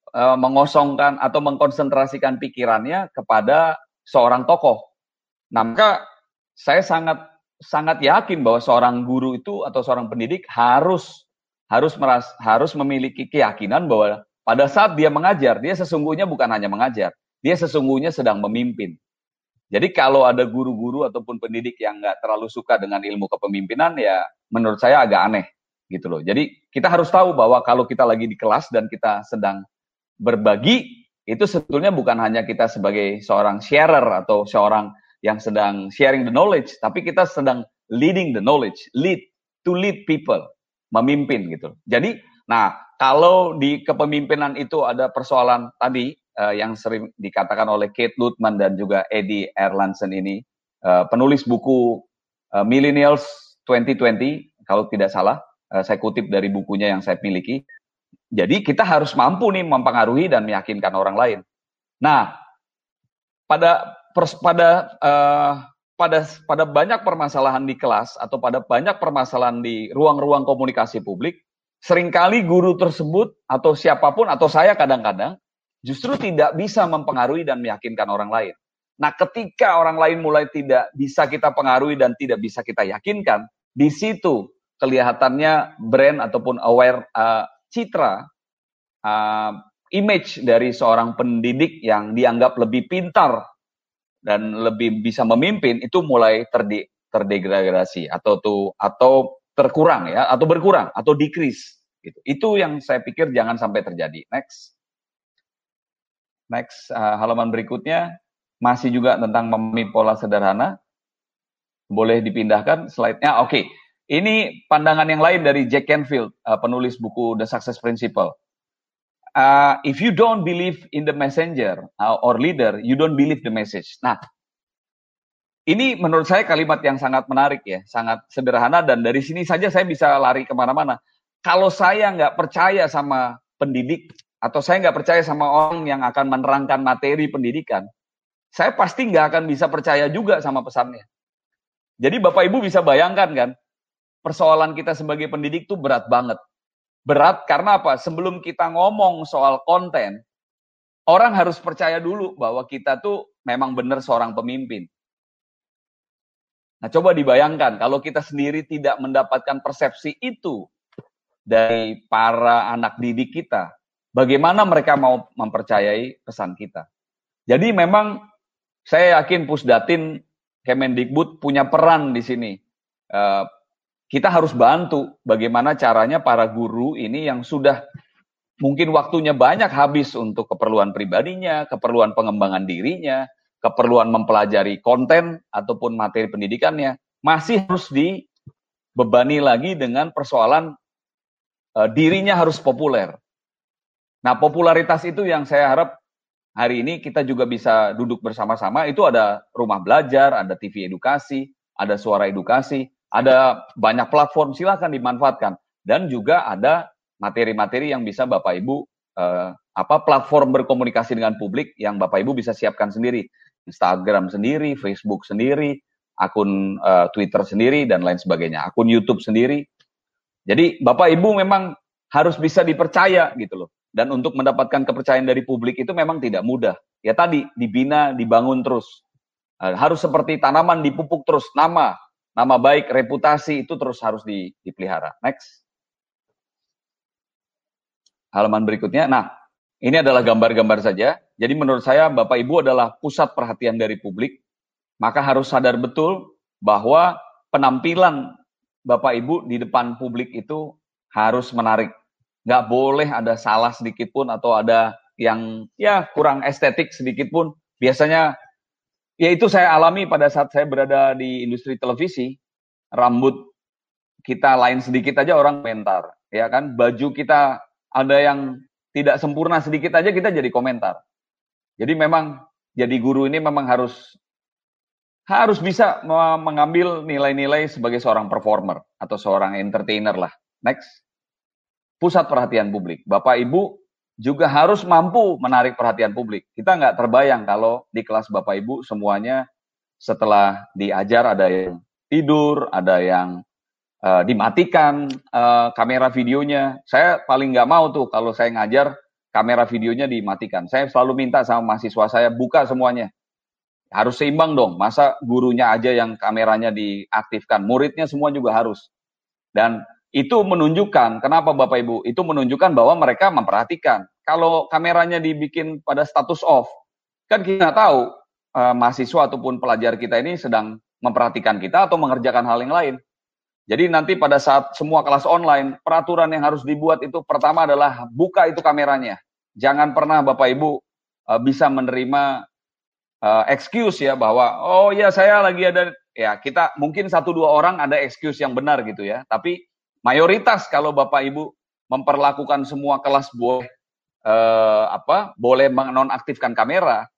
e, mengosongkan atau mengkonsentrasikan pikirannya kepada seorang tokoh. Nah, maka saya sangat sangat yakin bahwa seorang guru itu atau seorang pendidik harus harus meras, harus memiliki keyakinan bahwa pada saat dia mengajar, dia sesungguhnya bukan hanya mengajar, dia sesungguhnya sedang memimpin. Jadi kalau ada guru-guru ataupun pendidik yang nggak terlalu suka dengan ilmu kepemimpinan, ya menurut saya agak aneh gitu loh. Jadi kita harus tahu bahwa kalau kita lagi di kelas dan kita sedang berbagi, itu sebetulnya bukan hanya kita sebagai seorang sharer atau seorang yang sedang sharing the knowledge, tapi kita sedang leading the knowledge, lead to lead people, memimpin gitu. Jadi, nah kalau di kepemimpinan itu ada persoalan tadi uh, yang sering dikatakan oleh Kate Lutman dan juga Eddie Erlandson ini, uh, penulis buku uh, Millennials 2020, kalau tidak salah, uh, saya kutip dari bukunya yang saya miliki. Jadi kita harus mampu nih mempengaruhi dan meyakinkan orang lain. Nah, pada pada uh, pada pada banyak permasalahan di kelas atau pada banyak permasalahan di ruang-ruang komunikasi publik, sering kali guru tersebut atau siapa pun atau saya kadang-kadang justru tidak bisa mempengaruhi dan meyakinkan orang lain. Nah, ketika orang lain mulai tidak bisa kita pengaruhi dan tidak bisa kita yakinkan, di situ kelihatannya brand ataupun aware uh, citra uh, image dari seorang pendidik yang dianggap lebih pintar dan lebih bisa memimpin itu mulai terdi, terdegradasi atau tuh atau terkurang ya atau berkurang atau decrease gitu. Itu yang saya pikir jangan sampai terjadi. Next. Next uh, halaman berikutnya masih juga tentang memilih pola sederhana. Boleh dipindahkan slide-nya. Oke. Okay. Ini pandangan yang lain dari Jack Canfield, uh, penulis buku The Success Principle uh, if you don't believe in the messenger uh, or leader, you don't believe the message. Nah, ini menurut saya kalimat yang sangat menarik ya, sangat sederhana dan dari sini saja saya bisa lari ke mana-mana. Kalau saya nggak percaya sama pendidik atau saya nggak percaya sama orang yang akan menerangkan materi pendidikan, saya pasti nggak akan bisa percaya juga sama pesannya. Jadi Bapak Ibu bisa bayangkan kan, persoalan kita sebagai pendidik tuh berat banget. Berat karena apa? Sebelum kita ngomong soal konten, orang harus percaya dulu bahwa kita tuh memang benar seorang pemimpin. Nah, coba dibayangkan kalau kita sendiri tidak mendapatkan persepsi itu dari para anak didik kita, bagaimana mereka mau mempercayai pesan kita. Jadi memang saya yakin Pusdatin Kemendikbud punya peran di sini. Uh, kita harus bantu bagaimana caranya para guru ini yang sudah mungkin waktunya banyak habis untuk keperluan pribadinya, keperluan pengembangan dirinya, keperluan mempelajari konten ataupun materi pendidikannya masih harus dibebani lagi dengan persoalan e, dirinya harus populer. Nah, popularitas itu yang saya harap hari ini kita juga bisa duduk bersama-sama. Itu ada rumah belajar, ada TV edukasi, ada suara edukasi, ada banyak platform silahkan dimanfaatkan dan juga ada materi-materi yang bisa Bapak Ibu eh, apa platform berkomunikasi dengan publik yang Bapak Ibu bisa siapkan sendiri. Instagram sendiri, Facebook sendiri, akun uh, Twitter sendiri dan lain sebagainya, akun YouTube sendiri. Jadi Bapak Ibu memang harus bisa dipercaya gitu loh. Dan untuk mendapatkan kepercayaan dari publik itu memang tidak mudah. Ya tadi dibina, dibangun terus. Uh, harus seperti tanaman dipupuk terus, nama, nama baik, reputasi itu terus harus dipelihara. Next. Halaman berikutnya. Nah, ini adalah gambar-gambar saja. Jadi menurut saya Bapak Ibu adalah pusat perhatian dari publik. Maka harus sadar betul bahwa penampilan Bapak Ibu di depan publik itu harus menarik. Nggak boleh ada salah sedikit pun atau ada yang ya kurang estetik sedikit pun. Biasanya ya itu saya alami pada saat saya berada di industri televisi. Rambut kita lain sedikit aja orang komentar, ya kan? Baju kita ada yang tidak sempurna sedikit aja kita jadi komentar. Jadi memang jadi guru ini memang harus harus bisa mengambil nilai-nilai sebagai seorang performer atau seorang entertainer lah. Next. Pusat perhatian publik. Bapak Ibu juga harus mampu menarik perhatian publik. Kita nggak terbayang kalau di kelas Bapak Ibu semuanya setelah diajar ada yang tidur, ada yang uh, dimatikan uh, kamera videonya. Saya paling nggak mau tuh kalau saya ngajar kamera videonya dimatikan. Saya selalu minta sama mahasiswa saya buka semuanya. Harus seimbang dong. Masa gurunya aja yang kameranya diaktifkan, muridnya semua juga harus. Dan itu menunjukkan kenapa Bapak Ibu itu menunjukkan bahwa mereka memperhatikan. Kalau kameranya dibikin pada status off, kan kita tahu eh, mahasiswa ataupun pelajar kita ini sedang memperhatikan kita atau mengerjakan hal yang lain. Jadi nanti pada saat semua kelas online, peraturan yang harus dibuat itu pertama adalah buka itu kameranya. Jangan pernah Bapak Ibu uh, bisa menerima uh, excuse ya bahwa oh ya saya lagi ada ya kita mungkin satu dua orang ada excuse yang benar gitu ya. Tapi mayoritas kalau Bapak Ibu memperlakukan semua kelas boleh uh, apa boleh menonaktifkan kamera,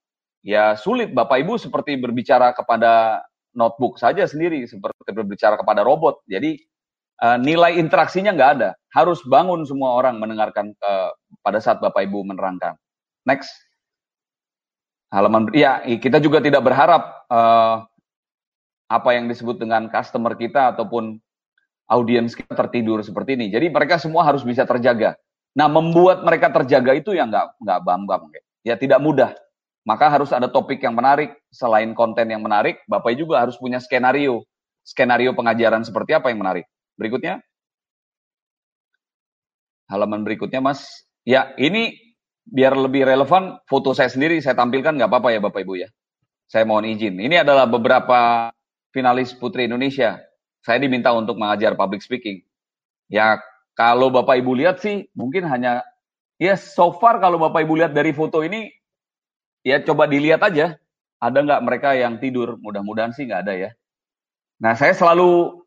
ya sulit Bapak Ibu seperti berbicara kepada notebook saja sendiri seperti berbicara kepada robot. Jadi uh, nilai interaksinya nggak ada. Harus bangun semua orang mendengarkan uh, pada saat Bapak Ibu menerangkan. Next. Halaman ya kita juga tidak berharap uh, apa yang disebut dengan customer kita ataupun audiens kita tertidur seperti ini. Jadi mereka semua harus bisa terjaga. Nah, membuat mereka terjaga itu yang nggak nggak bambang, ya tidak mudah. Maka harus ada topik yang menarik. Selain konten yang menarik, Bapak juga harus punya skenario. Skenario pengajaran seperti apa yang menarik. Berikutnya. Halaman berikutnya, Mas. Ya, ini biar lebih relevan, foto saya sendiri saya tampilkan nggak apa-apa ya Bapak Ibu ya. Saya mohon izin. Ini adalah beberapa finalis Putri Indonesia. Saya diminta untuk mengajar public speaking. Ya, kalau Bapak Ibu lihat sih, mungkin hanya, ya so far kalau Bapak Ibu lihat dari foto ini, ya coba dilihat aja. Ada nggak mereka yang tidur? Mudah-mudahan sih nggak ada ya. Nah saya selalu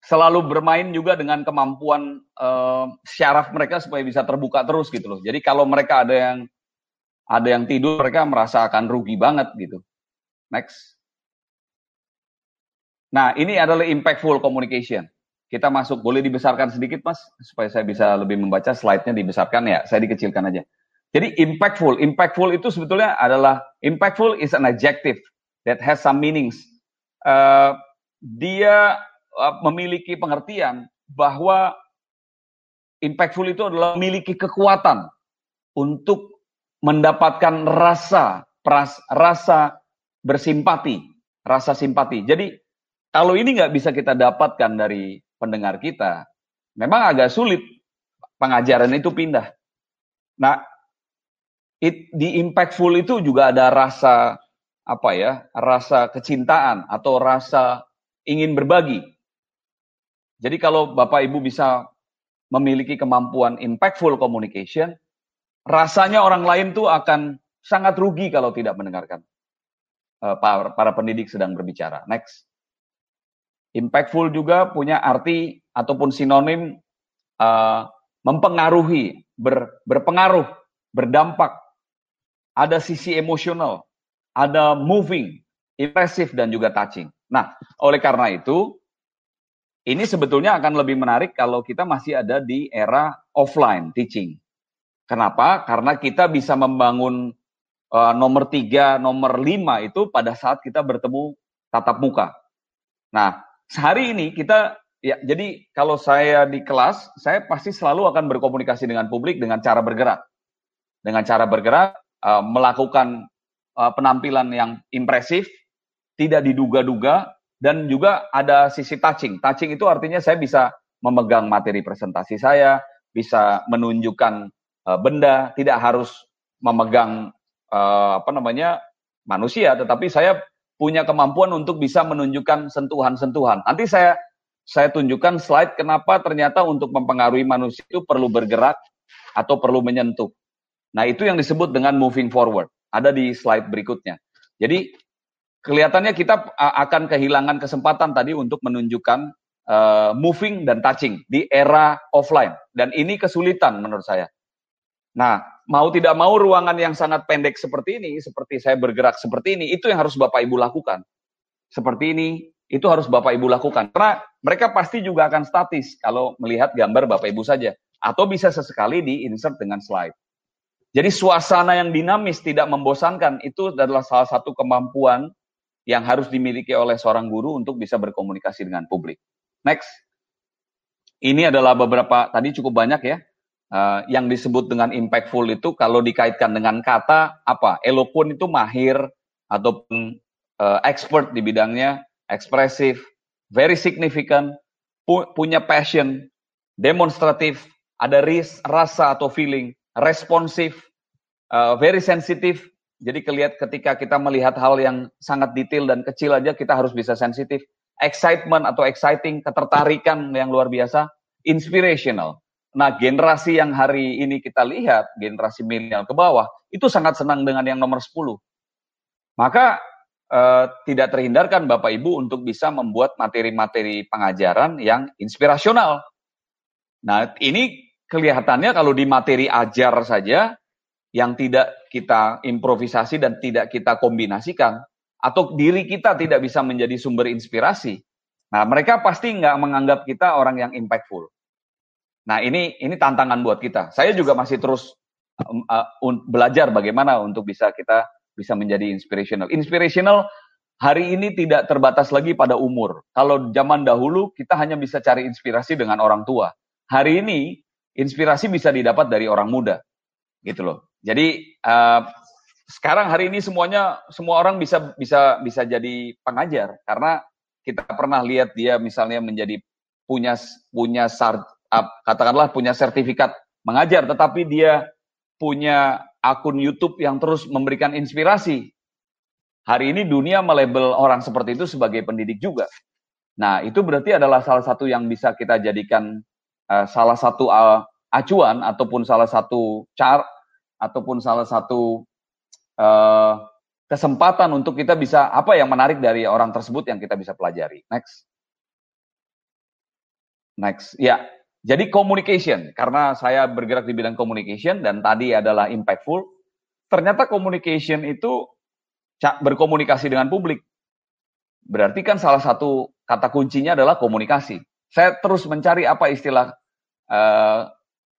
selalu bermain juga dengan kemampuan uh, syaraf mereka supaya bisa terbuka terus gitu loh. Jadi kalau mereka ada yang ada yang tidur mereka merasa akan rugi banget gitu. Next nah ini adalah impactful communication kita masuk. Boleh dibesarkan sedikit, Mas, supaya saya bisa lebih membaca slide-nya dibesarkan ya. Saya dikecilkan aja. Jadi impactful, impactful itu sebetulnya adalah impactful is an adjective that has some meanings. Uh, dia uh, memiliki pengertian bahwa impactful itu adalah memiliki kekuatan untuk mendapatkan rasa pras, rasa bersimpati, rasa simpati. Jadi kalau ini nggak bisa kita dapatkan dari pendengar kita, memang agak sulit pengajaran itu pindah. Nah, it, di impactful itu juga ada rasa apa ya, rasa kecintaan atau rasa ingin berbagi. Jadi kalau Bapak Ibu bisa memiliki kemampuan impactful communication, rasanya orang lain tuh akan sangat rugi kalau tidak mendengarkan uh, para, para pendidik sedang berbicara. Next. Impactful juga punya arti ataupun sinonim uh, mempengaruhi, ber, berpengaruh, berdampak. Ada sisi emosional, ada moving, impressive dan juga touching. Nah, oleh karena itu, ini sebetulnya akan lebih menarik kalau kita masih ada di era offline teaching. Kenapa? Karena kita bisa membangun uh, nomor tiga, nomor lima itu pada saat kita bertemu tatap muka. Nah, sehari ini kita ya jadi kalau saya di kelas saya pasti selalu akan berkomunikasi dengan publik dengan cara bergerak. Dengan cara bergerak uh, melakukan uh, penampilan yang impresif tidak diduga-duga dan juga ada sisi touching. Touching itu artinya saya bisa memegang materi presentasi saya bisa menunjukkan uh, benda tidak harus memegang apa namanya manusia tetapi saya punya kemampuan untuk bisa menunjukkan sentuhan-sentuhan. Nanti saya saya tunjukkan slide kenapa ternyata untuk mempengaruhi manusia itu perlu bergerak atau perlu menyentuh. Nah, itu yang disebut dengan moving forward. Ada di slide berikutnya. Jadi kelihatannya kita akan kehilangan kesempatan tadi untuk menunjukkan uh, moving dan touching di era offline dan ini kesulitan menurut saya. Nah, mau tidak mau ruangan yang sangat pendek seperti ini, seperti saya bergerak seperti ini, itu yang harus Bapak Ibu lakukan. Seperti ini, itu harus Bapak Ibu lakukan. Karena mereka pasti juga akan statis kalau melihat gambar Bapak Ibu saja. Atau bisa sesekali di insert dengan slide. Jadi suasana yang dinamis, tidak membosankan, itu adalah salah satu kemampuan yang harus dimiliki oleh seorang guru untuk bisa berkomunikasi dengan publik. Next. Ini adalah beberapa, tadi cukup banyak ya, uh, yang disebut dengan impactful itu kalau dikaitkan dengan kata apa? Eloquent itu mahir ataupun uh, expert di bidangnya ekspresif very significant pu punya passion demonstratif ada ris rasa atau feeling responsif uh, very sensitive. Jadi kelihat ketika kita melihat hal yang sangat detail dan kecil aja kita harus bisa sensitif. Excitement atau exciting ketertarikan yang luar biasa inspirational Nah, generasi yang hari ini kita lihat, generasi milenial ke bawah, itu sangat senang dengan yang nomor 10. Maka eh, tidak terhindarkan Bapak Ibu untuk bisa membuat materi-materi pengajaran yang inspirasional. Nah, ini kelihatannya kalau di materi ajar saja, yang tidak kita improvisasi dan tidak kita kombinasikan, atau diri kita tidak bisa menjadi sumber inspirasi, nah mereka pasti nggak menganggap kita orang yang impactful. Nah ini ini tantangan buat kita. Saya juga masih terus uh, un, belajar bagaimana untuk bisa kita bisa menjadi inspirational. Inspirational hari ini tidak terbatas lagi pada umur. Kalau zaman dahulu kita hanya bisa cari inspirasi dengan orang tua. Hari ini inspirasi bisa didapat dari orang muda, gitu loh. Jadi uh, sekarang hari ini semuanya semua orang bisa bisa bisa jadi pengajar karena kita pernah lihat dia misalnya menjadi punya punya sar, katakanlah punya sertifikat mengajar, tetapi dia punya akun YouTube yang terus memberikan inspirasi. Hari ini dunia melabel orang seperti itu sebagai pendidik juga. Nah, itu berarti adalah salah satu yang bisa kita jadikan uh, salah satu uh, acuan ataupun salah satu cara ataupun salah satu uh, kesempatan untuk kita bisa apa yang menarik dari orang tersebut yang kita bisa pelajari. Next. Next. Ya, jadi communication, karena saya bergerak di bidang communication dan tadi adalah impactful, ternyata communication itu berkomunikasi dengan publik. Berarti kan salah satu kata kuncinya adalah komunikasi. saya terus mencari apa istilah uh,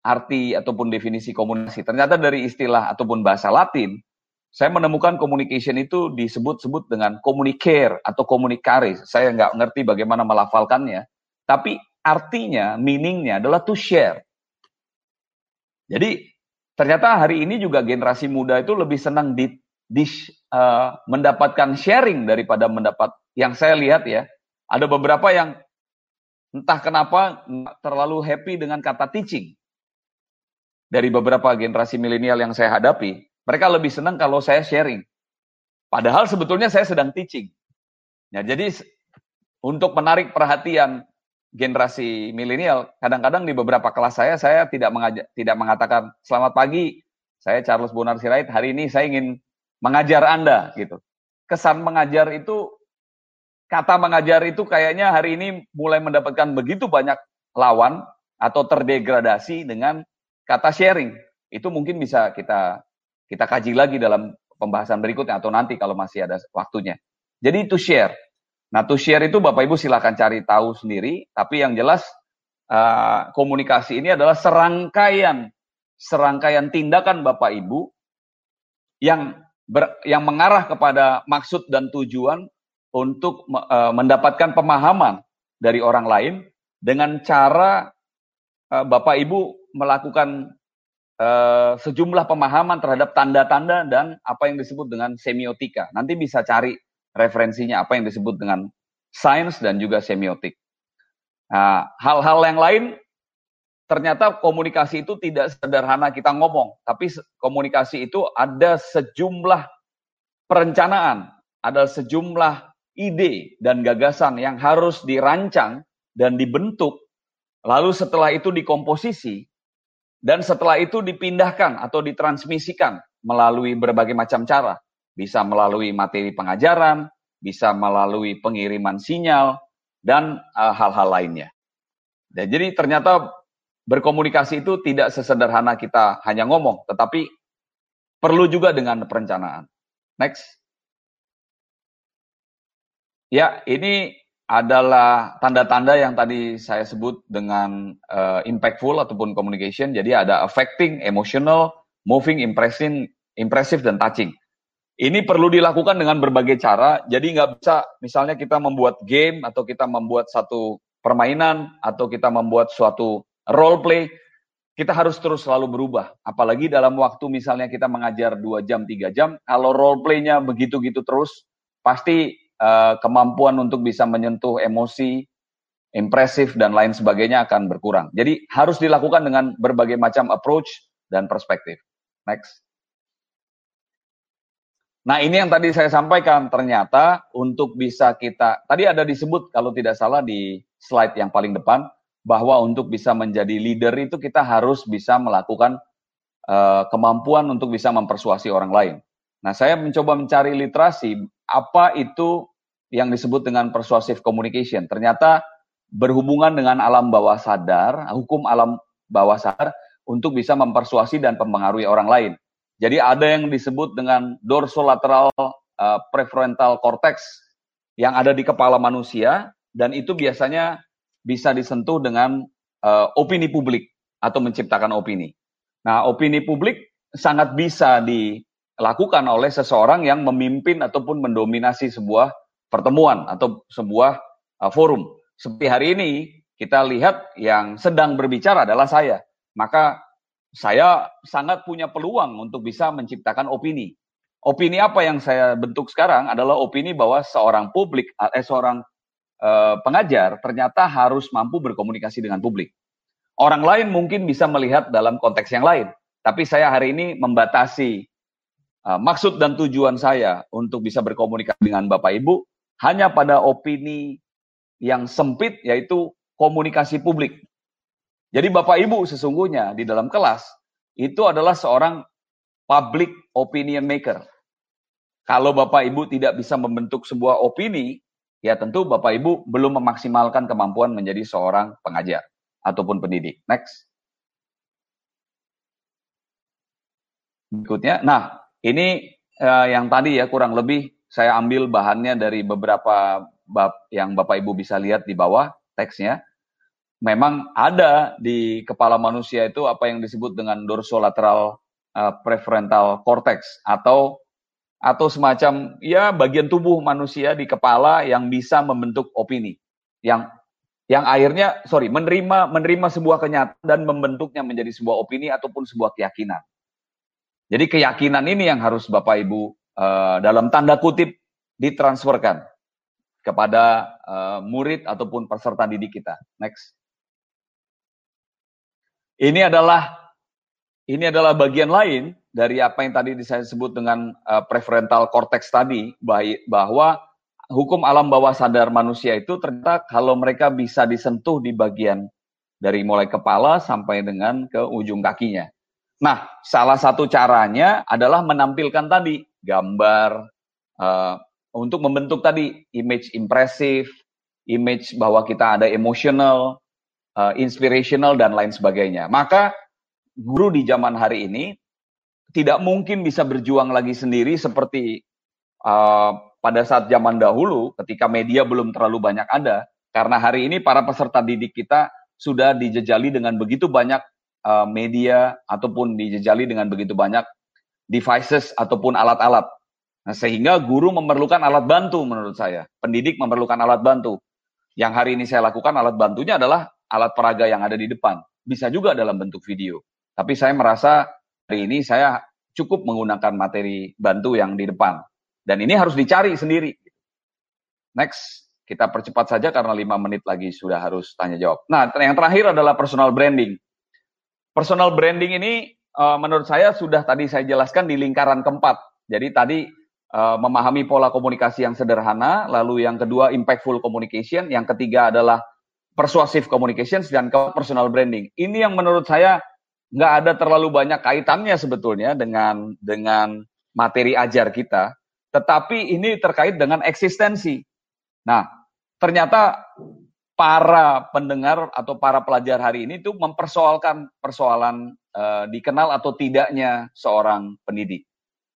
arti ataupun definisi komunikasi. Ternyata dari istilah ataupun bahasa Latin, saya menemukan communication itu disebut-sebut dengan communicare atau communicaris. Saya nggak ngerti bagaimana melafalkannya, tapi artinya, meaningnya adalah to share. Jadi ternyata hari ini juga generasi muda itu lebih senang di, di uh, mendapatkan sharing daripada mendapat yang saya lihat ya. Ada beberapa yang entah kenapa terlalu happy dengan kata teaching dari beberapa generasi milenial yang saya hadapi, mereka lebih senang kalau saya sharing. Padahal sebetulnya saya sedang teaching. Ya, jadi untuk menarik perhatian generasi milenial, kadang-kadang di beberapa kelas saya saya tidak mengajak, tidak mengatakan selamat pagi, saya Charles Bonar Sirait, hari ini saya ingin mengajar Anda gitu. Kesan mengajar itu kata mengajar itu kayaknya hari ini mulai mendapatkan begitu banyak lawan atau terdegradasi dengan kata sharing itu mungkin bisa kita kita kaji lagi dalam pembahasan berikutnya atau nanti kalau masih ada waktunya. Jadi to share. Nah to share itu Bapak Ibu silakan cari tahu sendiri. Tapi yang jelas uh, komunikasi ini adalah serangkaian serangkaian tindakan Bapak Ibu yang ber, yang mengarah kepada maksud dan tujuan untuk uh, mendapatkan pemahaman dari orang lain dengan cara uh, Bapak Ibu melakukan sejumlah pemahaman terhadap tanda-tanda dan apa yang disebut dengan semiotika. Nanti bisa cari referensinya apa yang disebut dengan sains dan juga semiotik. Nah, hal-hal yang lain ternyata komunikasi itu tidak sederhana kita ngomong, tapi komunikasi itu ada sejumlah perencanaan, ada sejumlah ide dan gagasan yang harus dirancang dan dibentuk, lalu setelah itu dikomposisi, dan setelah itu dipindahkan atau ditransmisikan melalui berbagai macam cara. Bisa melalui materi pengajaran, bisa melalui pengiriman sinyal, dan eh, hal-hal uh, lainnya. Dan jadi ternyata berkomunikasi itu tidak sesederhana kita hanya ngomong, tetapi perlu juga dengan perencanaan. Next. Ya, ini adalah tanda-tanda yang tadi saya sebut dengan uh, impactful ataupun communication. Jadi ada affecting, emotional, moving, impressing, impressive dan touching. Ini perlu dilakukan dengan berbagai cara. Jadi nggak bisa misalnya kita membuat game atau kita membuat satu permainan atau kita membuat suatu role play. Kita harus terus selalu berubah. Apalagi dalam waktu misalnya kita mengajar dua jam, tiga jam. Kalau role play-nya begitu-gitu terus, pasti uh, kemampuan untuk bisa menyentuh emosi, impresif dan lain sebagainya akan berkurang. Jadi harus dilakukan dengan berbagai macam approach dan perspektif. Next. Nah ini yang tadi saya sampaikan ternyata untuk bisa kita tadi ada disebut kalau tidak salah di slide yang paling depan bahwa untuk bisa menjadi leader itu kita harus bisa melakukan uh, kemampuan untuk bisa mempersuasi orang lain. Nah saya mencoba mencari literasi apa itu yang disebut dengan persuasive communication. Ternyata berhubungan dengan alam bawah sadar, hukum alam bawah sadar untuk bisa mempersuasi dan mempengaruhi orang lain. Jadi ada yang disebut dengan dorsolateral uh, prefrontal cortex yang ada di kepala manusia dan itu biasanya bisa disentuh dengan uh, opini publik atau menciptakan opini. Nah, opini publik sangat bisa dilakukan oleh seseorang yang memimpin ataupun mendominasi sebuah pertemuan atau sebuah uh, forum. Seperti hari ini kita lihat yang sedang berbicara adalah saya. Maka saya sangat punya peluang untuk bisa menciptakan opini. Opini apa yang saya bentuk sekarang adalah opini bahwa seorang publik eh seorang eh, pengajar ternyata harus mampu berkomunikasi dengan publik. Orang lain mungkin bisa melihat dalam konteks yang lain, tapi saya hari ini membatasi uh, maksud dan tujuan saya untuk bisa berkomunikasi dengan Bapak Ibu hanya pada opini yang sempit yaitu komunikasi publik. Jadi Bapak Ibu sesungguhnya di dalam kelas itu adalah seorang public opinion maker. Kalau Bapak Ibu tidak bisa membentuk sebuah opini, ya tentu Bapak Ibu belum memaksimalkan kemampuan menjadi seorang pengajar ataupun pendidik. Next. Berikutnya, nah ini eh, yang tadi ya kurang lebih saya ambil bahannya dari beberapa bab yang Bapak Ibu bisa lihat di bawah teksnya. Memang ada di kepala manusia itu apa yang disebut dengan dorsolateral uh, prefrontal cortex atau atau semacam ya bagian tubuh manusia di kepala yang bisa membentuk opini yang yang akhirnya sorry menerima menerima sebuah kenyataan dan membentuknya menjadi sebuah opini ataupun sebuah keyakinan. Jadi keyakinan ini yang harus Bapak Ibu uh, dalam tanda kutip ditransferkan kepada uh, murid ataupun peserta didik kita. Next. Ini adalah ini adalah bagian lain dari apa yang tadi saya sebut dengan uh, prefrontal cortex tadi bahwa hukum alam bawah sadar manusia itu ternyata kalau mereka bisa disentuh di bagian dari mulai kepala sampai dengan ke ujung kakinya. Nah, salah satu caranya adalah menampilkan tadi gambar uh, untuk membentuk tadi image impresif, image bahwa kita ada emotional, uh, inspirational dan lain sebagainya. Maka guru di zaman hari ini tidak mungkin bisa berjuang lagi sendiri seperti uh, pada saat zaman dahulu ketika media belum terlalu banyak ada karena hari ini para peserta didik kita sudah dijejali dengan begitu banyak uh, media ataupun dijejali dengan begitu banyak devices ataupun alat-alat. Nah, sehingga guru memerlukan alat bantu menurut saya. Pendidik memerlukan alat bantu. Yang hari ini saya lakukan alat bantunya adalah alat peraga yang ada di depan. Bisa juga dalam bentuk video. Tapi saya merasa hari ini saya cukup menggunakan materi bantu yang di depan. Dan ini harus dicari sendiri. Next, kita percepat saja karena lima menit lagi sudah harus tanya jawab. Nah, yang terakhir adalah personal branding. Personal branding ini uh, menurut saya sudah tadi saya jelaskan di lingkaran keempat. Jadi tadi uh, memahami pola komunikasi yang sederhana, lalu yang kedua impactful communication, yang ketiga adalah persuasive communications dan ke personal branding. Ini yang menurut saya nggak ada terlalu banyak kaitannya sebetulnya dengan dengan materi ajar kita, tetapi ini terkait dengan eksistensi. Nah, ternyata para pendengar atau para pelajar hari ini itu mempersoalkan persoalan uh, dikenal atau tidaknya seorang pendidik.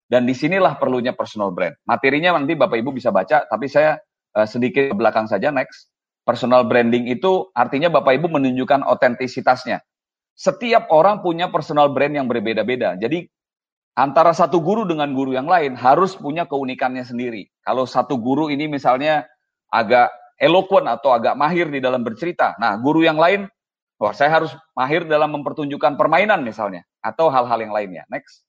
Dan di sinilah perlunya personal brand. Materinya nanti Bapak Ibu bisa baca, tapi saya uh, sedikit belakang saja next. Personal branding itu artinya Bapak Ibu menunjukkan otentisitasnya setiap orang punya personal brand yang berbeda-beda. Jadi antara satu guru dengan guru yang lain harus punya keunikannya sendiri. Kalau satu guru ini misalnya agak eloquent atau agak mahir di dalam bercerita, nah guru yang lain, wah saya harus mahir dalam mempertunjukkan permainan misalnya, atau hal-hal yang lainnya. Next.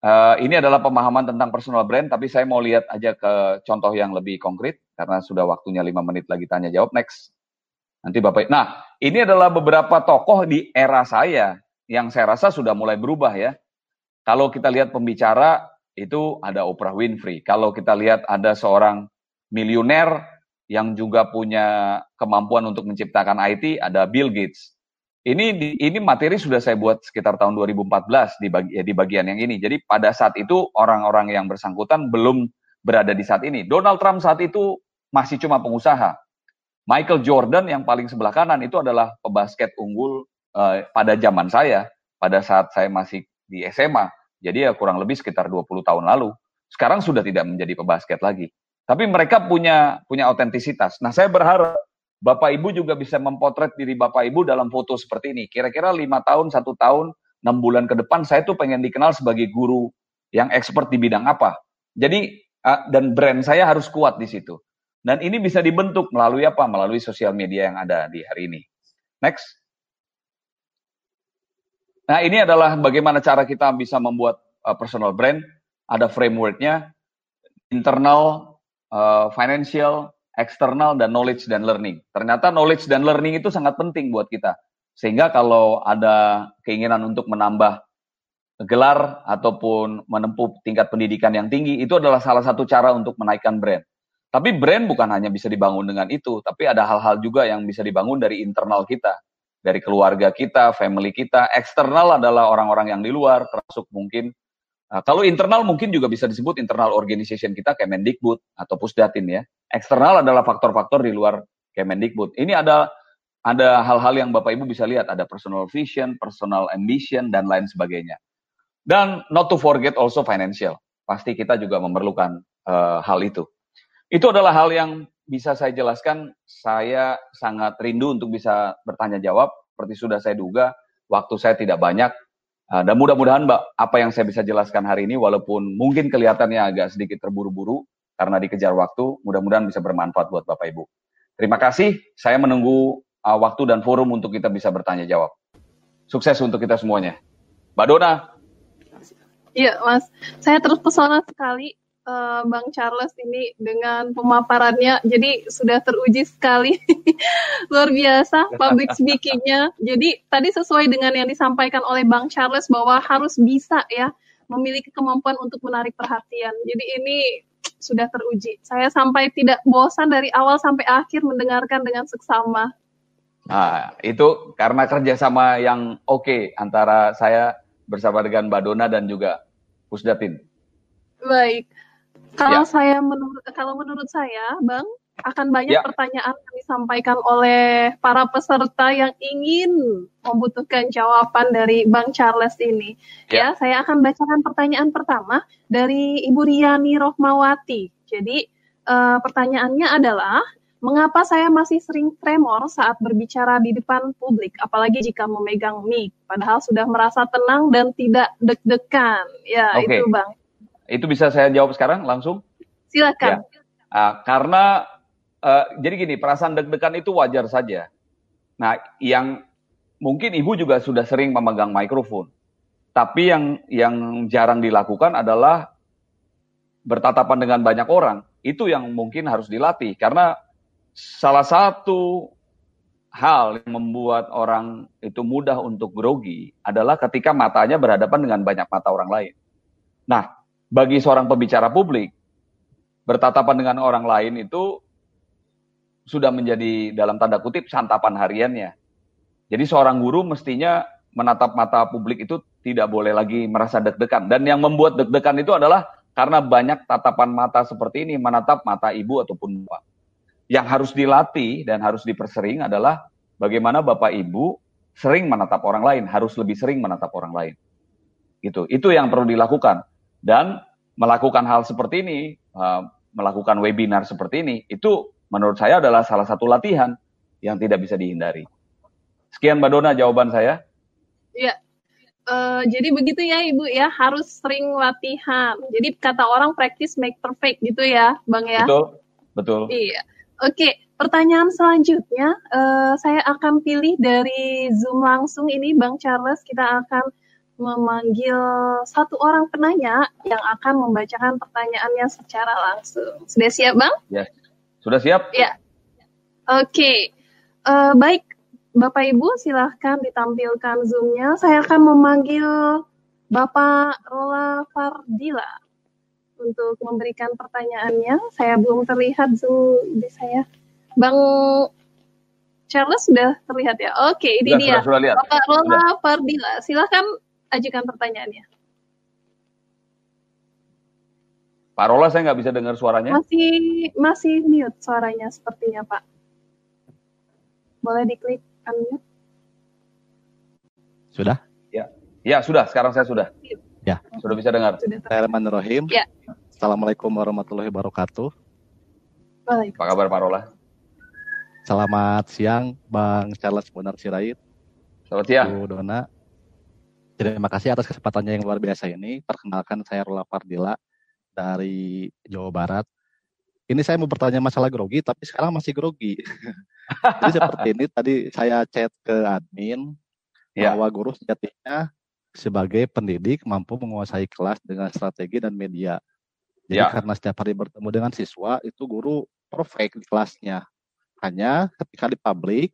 Uh, ini adalah pemahaman tentang personal brand, tapi saya mau lihat aja ke contoh yang lebih konkret karena sudah waktunya lima menit lagi tanya jawab. Next. Nanti Bapak. Nah, ini adalah beberapa tokoh di era saya yang saya rasa sudah mulai berubah ya. Kalau kita lihat pembicara itu ada Oprah Winfrey. Kalau kita lihat ada seorang miliuner yang juga punya kemampuan untuk menciptakan IT, ada Bill Gates. Ini ini materi sudah saya buat sekitar tahun 2014 di bagi, ya, di bagian yang ini. Jadi pada saat itu orang-orang yang bersangkutan belum berada di saat ini. Donald Trump saat itu masih cuma pengusaha. Michael Jordan yang paling sebelah kanan itu adalah pebasket unggul uh, pada zaman saya, pada saat saya masih di SMA. Jadi ya kurang lebih sekitar 20 tahun lalu. Sekarang sudah tidak menjadi pebasket lagi. Tapi mereka punya punya otentisitas. Nah, saya berharap Bapak Ibu juga bisa mempotret diri Bapak Ibu dalam foto seperti ini. Kira-kira lima tahun, satu tahun, enam bulan ke depan, saya tuh pengen dikenal sebagai guru yang expert di bidang apa. Jadi uh, dan brand saya harus kuat di situ. Dan ini bisa dibentuk melalui apa? Melalui sosial media yang ada di hari ini. Next. Nah, ini adalah bagaimana cara kita bisa membuat uh, personal brand. Ada frameworknya, internal, uh, financial, external, dan knowledge dan learning. Ternyata knowledge dan learning itu sangat penting buat kita. Sehingga kalau ada keinginan untuk menambah gelar ataupun menempuh tingkat pendidikan yang tinggi, itu adalah salah satu cara untuk menaikkan brand. Tapi brand bukan hanya bisa dibangun dengan itu, tapi ada hal-hal juga yang bisa dibangun dari internal kita, dari keluarga kita, family kita. Eksternal adalah orang-orang yang di luar, termasuk mungkin uh, kalau internal mungkin juga bisa disebut internal organization kita Kemendikbud atau Pusdatin ya. Eksternal adalah faktor-faktor di luar Kemendikbud. Ini ada ada hal-hal yang Bapak Ibu bisa lihat, ada personal vision, personal ambition dan lain sebagainya. Dan not to forget also financial. Pasti kita juga memerlukan uh, hal itu. Itu adalah hal yang bisa saya jelaskan, saya sangat rindu untuk bisa bertanya jawab. Seperti sudah saya duga, waktu saya tidak banyak. Uh, dan mudah-mudahan Mbak, apa yang saya bisa jelaskan hari ini, walaupun mungkin kelihatannya agak sedikit terburu-buru karena dikejar waktu, mudah-mudahan bisa bermanfaat buat Bapak Ibu. Terima kasih, saya menunggu uh, waktu dan forum untuk kita bisa bertanya jawab. Sukses untuk kita semuanya. Mbak Dona. Iya, Mas. Saya terus pesona sekali uh, Bang Charles ini dengan pemaparannya. Jadi sudah teruji sekali. Luar biasa public speakingnya. Jadi tadi sesuai dengan yang disampaikan oleh Bang Charles bahwa harus bisa ya memiliki kemampuan untuk menarik perhatian. Jadi ini sudah teruji. Saya sampai tidak bosan dari awal sampai akhir mendengarkan dengan seksama. Nah, itu karena kerjasama yang oke okay antara saya bersama dengan Mbak Dona dan juga Pusdatin. Baik. Kalau ya. saya menurut kalau menurut saya, Bang, akan banyak ya. pertanyaan yang disampaikan oleh para peserta yang ingin membutuhkan jawaban dari Bang Charles ini. Ya, ya saya akan bacakan pertanyaan pertama dari Ibu Riani Rohmawati. Jadi uh, pertanyaannya adalah Mengapa saya masih sering tremor saat berbicara di depan publik, apalagi jika memegang mic, padahal sudah merasa tenang dan tidak deg-degan? Ya, okay. itu Bang. Itu bisa saya jawab sekarang langsung? Silakan. Ya. Uh, karena uh, jadi gini, perasaan deg-degan itu wajar saja. Nah, yang mungkin ibu juga sudah sering memegang mikrofon, tapi yang yang jarang dilakukan adalah bertatapan dengan banyak orang. Itu yang mungkin harus dilatih karena salah satu hal yang membuat orang itu mudah untuk grogi adalah ketika matanya berhadapan dengan banyak mata orang lain. Nah, bagi seorang pembicara publik, bertatapan dengan orang lain itu sudah menjadi dalam tanda kutip santapan hariannya. Jadi seorang guru mestinya menatap mata publik itu tidak boleh lagi merasa deg-degan. Dan yang membuat deg-degan itu adalah karena banyak tatapan mata seperti ini menatap mata ibu ataupun bapak yang harus dilatih dan harus dipersering adalah bagaimana Bapak Ibu sering menatap orang lain, harus lebih sering menatap orang lain. Gitu. Itu yang perlu dilakukan. Dan melakukan hal seperti ini, uh, melakukan webinar seperti ini, itu menurut saya adalah salah satu latihan yang tidak bisa dihindari. Sekian Mbak Dona jawaban saya. Iya. Uh, jadi begitu ya Ibu ya, harus sering latihan. Jadi kata orang practice make perfect gitu ya, Bang ya. Betul, betul. Iya. Oke, pertanyaan selanjutnya uh, saya akan pilih dari Zoom langsung ini Bang Charles. Kita akan memanggil satu orang penanya yang akan membacakan pertanyaannya secara langsung. Sudah siap, Bang? Ya, sudah siap. Ya. Oke, uh, baik Bapak Ibu silahkan ditampilkan Zoom-nya. Saya akan memanggil Bapak Rola Fardila untuk memberikan pertanyaannya. Saya belum terlihat Zoom di saya. Bang Charles sudah terlihat ya? Oke, ini sudah, dia. Sudah, sudah lihat. Bapak Rola Fardila, silahkan ajukan pertanyaannya. Pak Rola, saya nggak bisa dengar suaranya. Masih masih mute suaranya sepertinya, Pak. Boleh diklik unmute? Sudah? Ya, ya sudah. Sekarang saya sudah. Ya. Sudah bisa dengar. Bismillahirrahmanirrahim. Ya. Assalamualaikum warahmatullahi wabarakatuh. Apa kabar Pak Rola? Selamat siang Bang Charles Bonar Sirait. Selamat siang. Bu Dona. Terima kasih atas kesempatannya yang luar biasa ini. Perkenalkan saya Rola Fardila dari Jawa Barat. Ini saya mau bertanya masalah grogi, tapi sekarang masih grogi. Jadi seperti ini, tadi saya chat ke admin, ya. bahwa guru sejatinya sebagai pendidik mampu menguasai kelas dengan strategi dan media. Jadi ya. karena setiap hari bertemu dengan siswa, itu guru perfect di kelasnya. Hanya ketika di publik,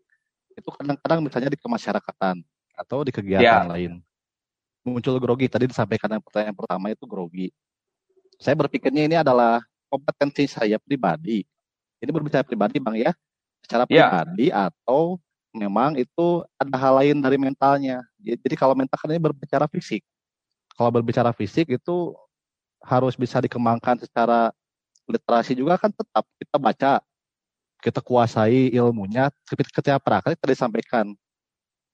itu kadang-kadang misalnya di kemasyarakatan atau di kegiatan ya. lain. Muncul grogi, tadi disampaikan yang pertanyaan pertama itu grogi. Saya berpikirnya ini adalah kompetensi saya pribadi. Ini berbicara pribadi Bang ya, secara ya. pribadi atau memang itu ada hal lain dari mentalnya. Jadi kalau mental kan ini berbicara fisik. Kalau berbicara fisik itu harus bisa dikembangkan secara literasi juga kan tetap kita baca, kita kuasai ilmunya. Ketika praktek tadi sampaikan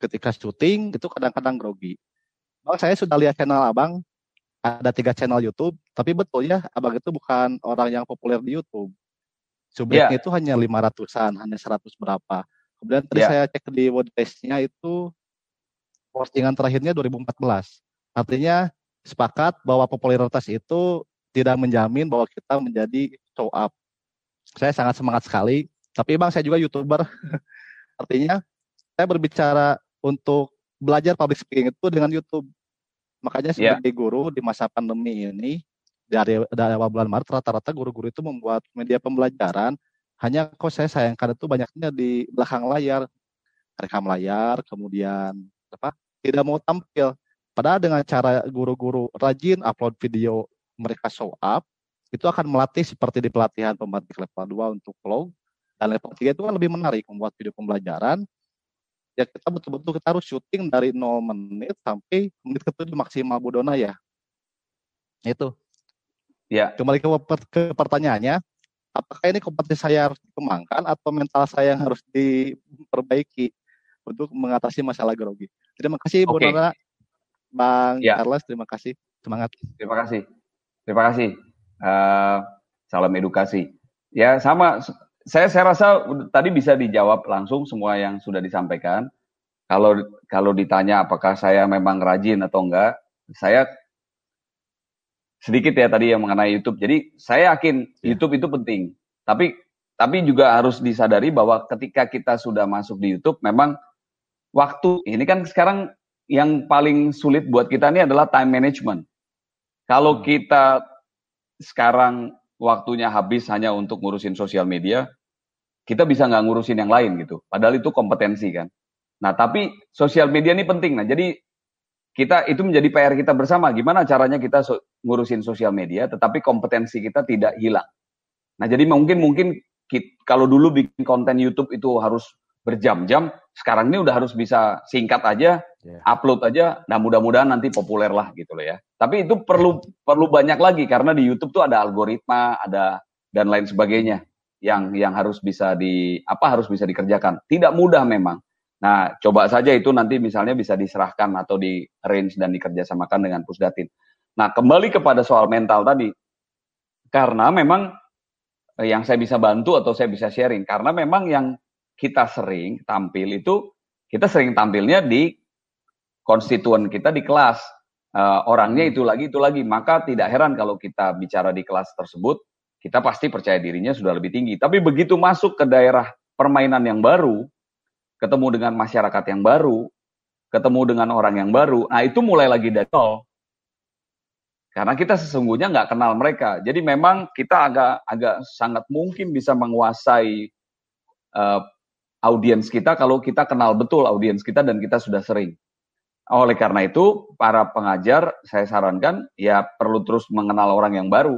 ketika syuting itu kadang-kadang grogi. Bang saya sudah lihat channel abang ada tiga channel YouTube, tapi betul ya abang itu bukan orang yang populer di YouTube. Subjeknya yeah. itu hanya lima ratusan, hanya seratus berapa. Kemudian tadi yeah. saya cek di WordPress-nya itu postingan terakhirnya 2014. Artinya sepakat bahwa popularitas itu tidak menjamin bahwa kita menjadi show up. Saya sangat semangat sekali, tapi bang saya juga youtuber. Artinya saya berbicara untuk belajar public speaking itu dengan YouTube. Makanya ya. sebagai yeah. guru di masa pandemi ini dari dari awal bulan Maret rata-rata guru-guru itu membuat media pembelajaran hanya kok saya sayangkan itu banyaknya di belakang layar rekam layar kemudian apa tidak mau tampil padahal dengan cara guru-guru rajin upload video mereka show up itu akan melatih seperti di pelatihan pembatik level 2 untuk vlog dan level 3 itu kan lebih menarik membuat video pembelajaran ya kita betul-betul kita harus syuting dari 0 menit sampai menit ke-7 maksimal Budona ya itu Ya. Kembali ke, ke pertanyaannya, apakah ini kompetensi saya harus dikembangkan atau mental saya yang harus diperbaiki untuk mengatasi masalah grogi? Terima kasih Bu okay. Nora, Bang ya. Carlos, terima kasih. Semangat. Terima kasih. Terima kasih. Uh, salam edukasi. Ya sama, saya saya rasa tadi bisa dijawab langsung semua yang sudah disampaikan. Kalau kalau ditanya apakah saya memang rajin atau enggak, saya sedikit ya tadi yang mengenai YouTube. Jadi saya yakin ya. YouTube itu penting. Tapi tapi juga harus disadari bahwa ketika kita sudah masuk di YouTube memang waktu ini kan sekarang yang paling sulit buat kita ini adalah time management. Kalau hmm. kita sekarang waktunya habis hanya untuk ngurusin sosial media, kita bisa nggak ngurusin yang lain gitu. Padahal itu kompetensi kan. Nah tapi sosial media ini penting. Nah jadi kita itu menjadi PR kita bersama. Gimana caranya kita so, ngurusin sosial media, tetapi kompetensi kita tidak hilang. Nah, jadi mungkin mungkin kita, kalau dulu bikin konten YouTube itu harus berjam-jam, sekarang ini udah harus bisa singkat aja, yeah. upload aja. Nah, mudah-mudahan nanti populer lah gitu loh ya. Tapi itu perlu perlu banyak lagi karena di YouTube tuh ada algoritma, ada dan lain sebagainya yang yang harus bisa di apa harus bisa dikerjakan. Tidak mudah memang. Nah, coba saja itu nanti misalnya bisa diserahkan atau di range dan dikerjasamakan dengan Pusdatin. Nah, kembali kepada soal mental tadi. Karena memang eh, yang saya bisa bantu atau saya bisa sharing. Karena memang yang kita sering tampil itu, kita sering tampilnya di konstituen kita di kelas. Uh, orangnya itu lagi, itu lagi. Maka tidak heran kalau kita bicara di kelas tersebut, kita pasti percaya dirinya sudah lebih tinggi. Tapi begitu masuk ke daerah permainan yang baru, ketemu dengan masyarakat yang baru, ketemu dengan orang yang baru, nah itu mulai lagi dari nol. Karena kita sesungguhnya nggak kenal mereka. Jadi memang kita agak agak sangat mungkin bisa menguasai uh, audiens kita kalau kita kenal betul audiens kita dan kita sudah sering. Oleh karena itu, para pengajar saya sarankan ya perlu terus mengenal orang yang baru.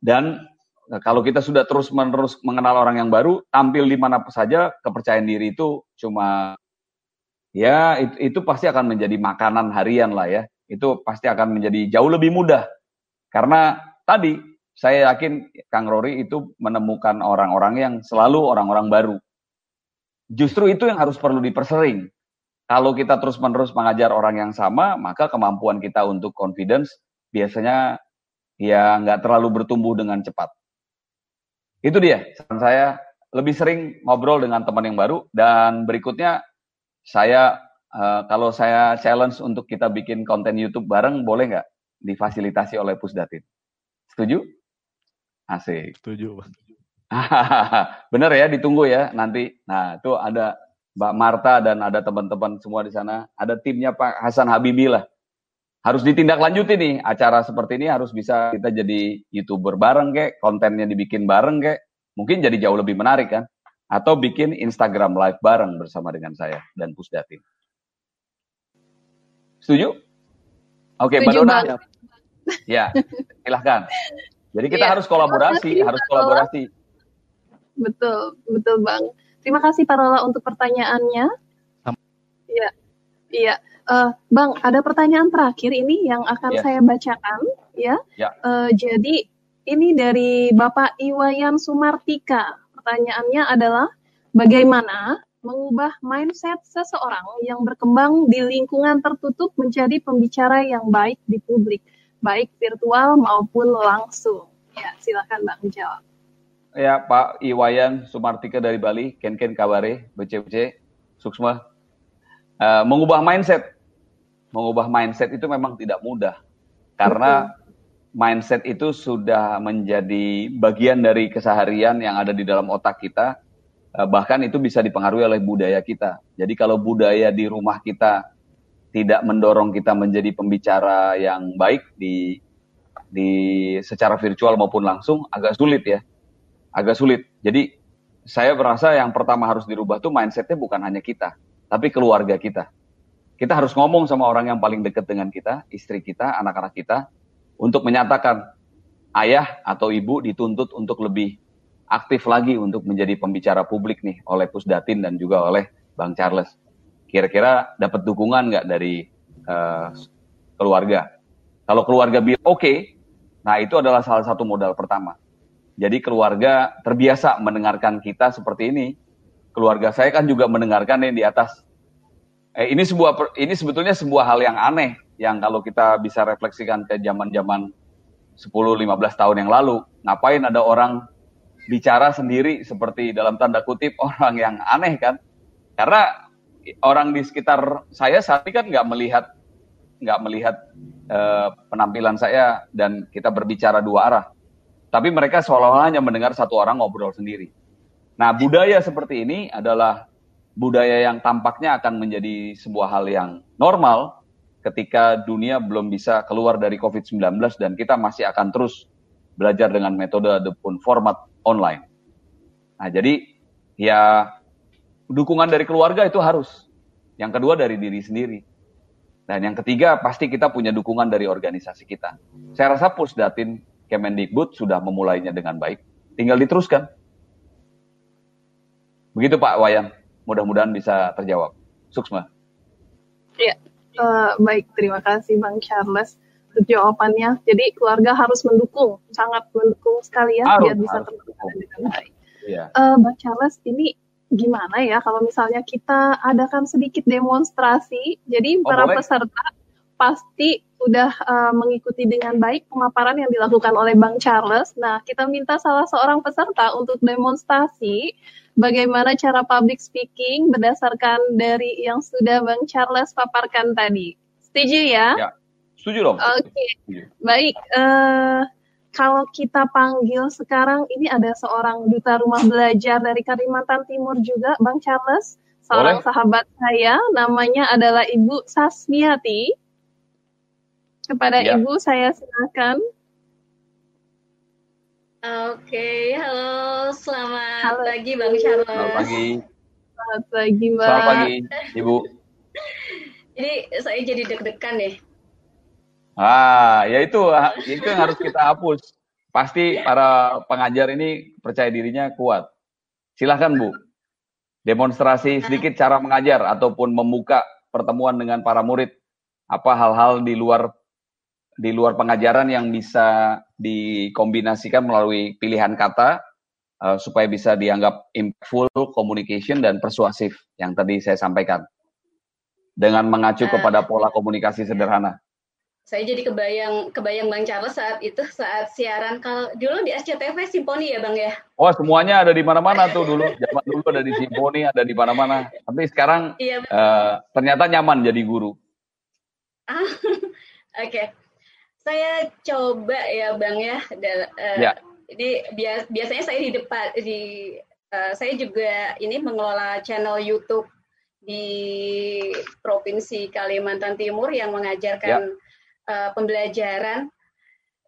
Dan Nah, kalau kita sudah terus-menerus mengenal orang yang baru, tampil di mana saja, kepercayaan diri itu cuma ya itu, itu pasti akan menjadi makanan harian lah ya. Itu pasti akan menjadi jauh lebih mudah. Karena tadi saya yakin Kang Rory itu menemukan orang-orang yang selalu orang-orang baru. Justru itu yang harus perlu dipersering. Kalau kita terus-menerus mengajar orang yang sama, maka kemampuan kita untuk confidence biasanya ya nggak terlalu bertumbuh dengan cepat. Itu dia, saran saya lebih sering ngobrol dengan teman yang baru dan berikutnya saya uh, kalau saya challenge untuk kita bikin konten YouTube bareng boleh nggak difasilitasi oleh Pusdatin? Setuju? Asik. Setuju. Bener ya, ditunggu ya nanti. Nah, itu ada Mbak Marta dan ada teman-teman semua di sana. Ada timnya Pak Hasan Habibi lah. Harus ditindaklanjuti nih. Acara seperti ini harus bisa kita jadi youtuber bareng kek kontennya dibikin bareng kek. Mungkin jadi jauh lebih menarik kan? Atau bikin Instagram live bareng bersama dengan saya dan Pusdatin setuju? Oke Mbak Dona. Ya silahkan. Jadi kita ya, harus kolaborasi harus kolaborasi. Betul betul bang terima kasih Parola untuk pertanyaannya iya iya Uh, bang, ada pertanyaan terakhir ini yang akan yeah. saya bacakan, ya. Yeah. Ya. Uh, jadi ini dari Bapak Iwayan Sumartika. Pertanyaannya adalah bagaimana mengubah mindset seseorang yang berkembang di lingkungan tertutup menjadi pembicara yang baik di publik, baik virtual maupun langsung. Ya, silakan Bang jawab. Ya Pak Iwayan Sumartika dari Bali, Ken Ken Kabare, BC Suksma. Uh, mengubah mindset, mengubah mindset itu memang tidak mudah karena mindset itu sudah menjadi bagian dari keseharian yang ada di dalam otak kita. Uh, bahkan itu bisa dipengaruhi oleh budaya kita. Jadi kalau budaya di rumah kita tidak mendorong kita menjadi pembicara yang baik di di secara virtual maupun langsung agak sulit ya agak sulit. Jadi saya merasa yang pertama harus dirubah tuh mindsetnya bukan hanya kita, tapi keluarga kita. Kita harus ngomong sama orang yang paling dekat dengan kita, istri kita, anak-anak kita, untuk menyatakan ayah atau ibu dituntut untuk lebih aktif lagi untuk menjadi pembicara publik nih oleh Pusdatin dan juga oleh Bang Charles. Kira-kira dapat dukungan nggak dari uh, keluarga? Kalau keluarga bilang oke, okay, nah itu adalah salah satu modal pertama. Jadi keluarga terbiasa mendengarkan kita seperti ini. Keluarga saya kan juga mendengarkan yang di atas. Eh, ini sebuah ini sebetulnya sebuah hal yang aneh yang kalau kita bisa refleksikan ke zaman-zaman 10 15 tahun yang lalu, ngapain ada orang bicara sendiri seperti dalam tanda kutip orang yang aneh kan? Karena orang di sekitar saya saat ini kan nggak melihat nggak melihat uh, penampilan saya dan kita berbicara dua arah tapi mereka seolah-olah hanya mendengar satu orang ngobrol sendiri. Nah, budaya seperti ini adalah budaya yang tampaknya akan menjadi sebuah hal yang normal ketika dunia belum bisa keluar dari COVID-19 dan kita masih akan terus belajar dengan metode ataupun format online. Nah, jadi ya dukungan dari keluarga itu harus. Yang kedua dari diri sendiri. Dan yang ketiga pasti kita punya dukungan dari organisasi kita. Saya rasa Pusdatin Kemendikbud sudah memulainya dengan baik, tinggal diteruskan. Begitu Pak Wayan, mudah-mudahan bisa terjawab. Suksma. Ya, uh, baik. Terima kasih Bang Charles untuk jawabannya. Jadi keluarga harus mendukung, sangat mendukung sekali ya, harus, biar bisa terlaksana dengan baik. Ya. Uh, Bang Charles, ini gimana ya kalau misalnya kita adakan sedikit demonstrasi, jadi oh, para boleh. peserta pasti sudah uh, mengikuti dengan baik pemaparan yang dilakukan oleh Bang Charles. Nah, kita minta salah seorang peserta untuk demonstrasi bagaimana cara public speaking berdasarkan dari yang sudah Bang Charles paparkan tadi. Setuju ya? Ya, setuju dong. Oke, okay. baik. Uh, kalau kita panggil sekarang ini ada seorang duta rumah belajar dari Kalimantan Timur juga, Bang Charles, seorang Boleh. sahabat saya, namanya adalah Ibu Sasmiati. Kepada ya. Ibu saya silakan. Oke, halo, selamat halo. pagi Bang Charles. Selamat pagi. Selamat pagi Mbak. Selamat pagi Ibu. Jadi saya jadi deg-degan deh. Ah, ya itu, itu yang harus kita hapus. Pasti para pengajar ini percaya dirinya kuat. Silahkan Bu, demonstrasi sedikit cara mengajar ataupun membuka pertemuan dengan para murid. Apa hal-hal di luar di luar pengajaran yang bisa dikombinasikan melalui pilihan kata uh, supaya bisa dianggap impactful communication dan persuasif yang tadi saya sampaikan dengan mengacu uh, kepada pola komunikasi sederhana. Saya jadi kebayang kebayang Bang Charles saat itu saat siaran kalau dulu di SCTV Simponi ya Bang ya. Oh semuanya ada di mana-mana tuh dulu zaman dulu ada di Simponi ada di mana-mana. Tapi sekarang iya, uh, ternyata nyaman jadi guru. Ah, Oke. Okay saya coba ya bang ya. Da, uh, ya. Jadi bias, biasanya saya di depan di uh, saya juga ini mengelola channel YouTube di provinsi Kalimantan Timur yang mengajarkan ya. uh, pembelajaran.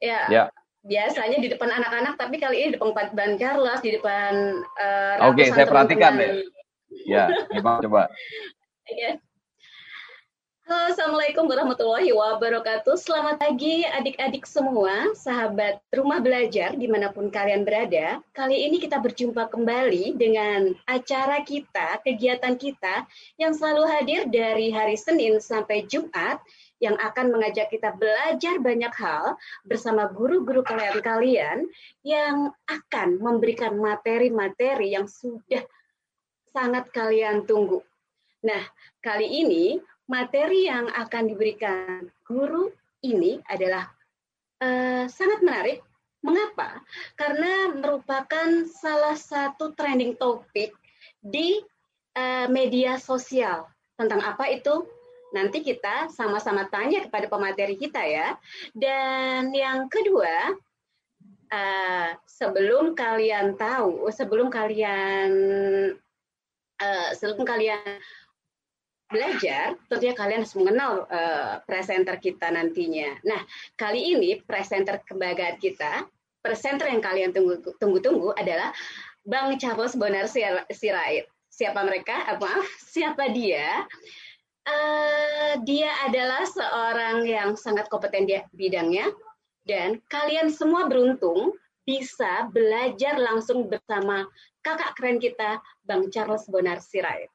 Ya. ya. Biasanya di depan anak-anak, tapi kali ini di depan Ban Carlos, di depan uh, Oke, okay, saya perhatikan deh. Ya, gimana coba. Ya. Halo, Assalamualaikum warahmatullahi wabarakatuh. Selamat pagi adik-adik semua, sahabat rumah belajar di mana pun kalian berada. Kali ini kita berjumpa kembali dengan acara kita, kegiatan kita yang selalu hadir dari hari Senin sampai Jumat yang akan mengajak kita belajar banyak hal bersama guru-guru kalian-kalian yang akan memberikan materi-materi yang sudah sangat kalian tunggu. Nah, kali ini materi yang akan diberikan guru ini adalah uh, sangat menarik Mengapa? Karena merupakan salah satu trending topik di uh, media sosial. Tentang apa itu? Nanti kita sama-sama tanya kepada pemateri kita ya. Dan yang kedua, uh, sebelum kalian tahu, sebelum kalian uh, sebelum kalian belajar, tentunya kalian harus mengenal uh, presenter kita nantinya. Nah, kali ini presenter kebanggaan kita, presenter yang kalian tunggu-tunggu adalah Bang Charles Bonar Sirait. Siapa mereka? Uh, maaf, siapa dia? Uh, dia adalah seorang yang sangat kompeten di bidangnya dan kalian semua beruntung bisa belajar langsung bersama kakak keren kita, Bang Charles Bonar Sirait.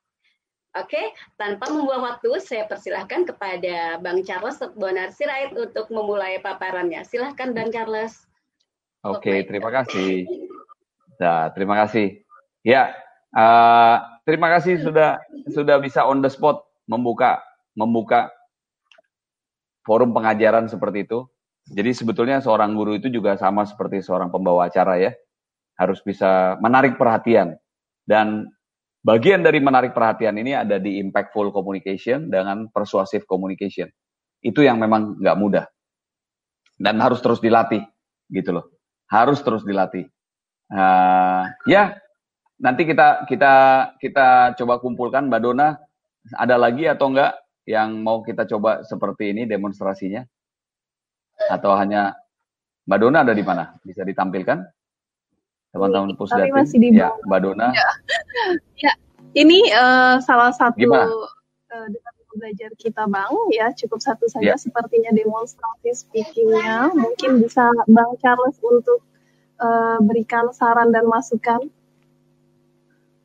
Oke, tanpa membuang waktu, saya persilahkan kepada Bang Charles Bonar Sirait untuk memulai paparannya. Silahkan Bang Charles. Oke, terima kasih. Nah, terima kasih. Ya, uh, terima kasih sudah sudah bisa on the spot membuka membuka forum pengajaran seperti itu. Jadi sebetulnya seorang guru itu juga sama seperti seorang pembawa acara ya, harus bisa menarik perhatian dan Bagian dari menarik perhatian ini ada di impactful communication dengan persuasive communication. Itu yang memang nggak mudah. Dan harus terus dilatih, gitu loh. Harus terus dilatih. Uh, ya, nanti kita kita kita coba kumpulkan Mbak Dona. Ada lagi atau enggak yang mau kita coba seperti ini demonstrasinya? Atau hanya Mbak Dona ada di mana? Bisa ditampilkan? Teman-teman pusdatin masih di ya Mbak Dona. Ya, ya. ini uh, salah satu uh, dengan belajar kita Bang ya cukup satu saja ya. sepertinya demonstrasi speakingnya. Mungkin bisa Bang Charles untuk uh, berikan saran dan masukan.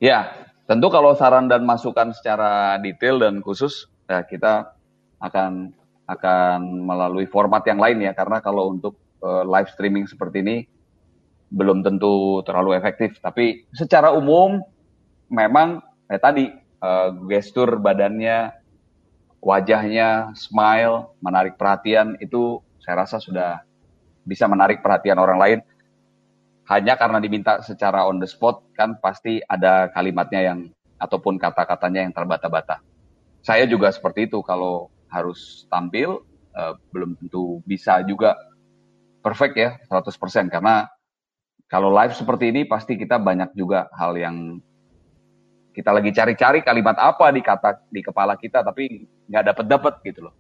Ya tentu kalau saran dan masukan secara detail dan khusus ya kita akan akan melalui format yang lain ya. Karena kalau untuk uh, live streaming seperti ini belum tentu terlalu efektif. Tapi secara umum memang eh tadi uh, gestur badannya, wajahnya, smile, menarik perhatian itu saya rasa sudah bisa menarik perhatian orang lain. Hanya karena diminta secara on the spot kan pasti ada kalimatnya yang ataupun kata-katanya yang terbata-bata. Saya juga seperti itu kalau harus tampil uh, belum tentu bisa juga perfect ya 100% karena kalau live seperti ini pasti kita banyak juga hal yang kita lagi cari-cari kalimat apa di kata di kepala kita tapi nggak dapat dapat gitu loh.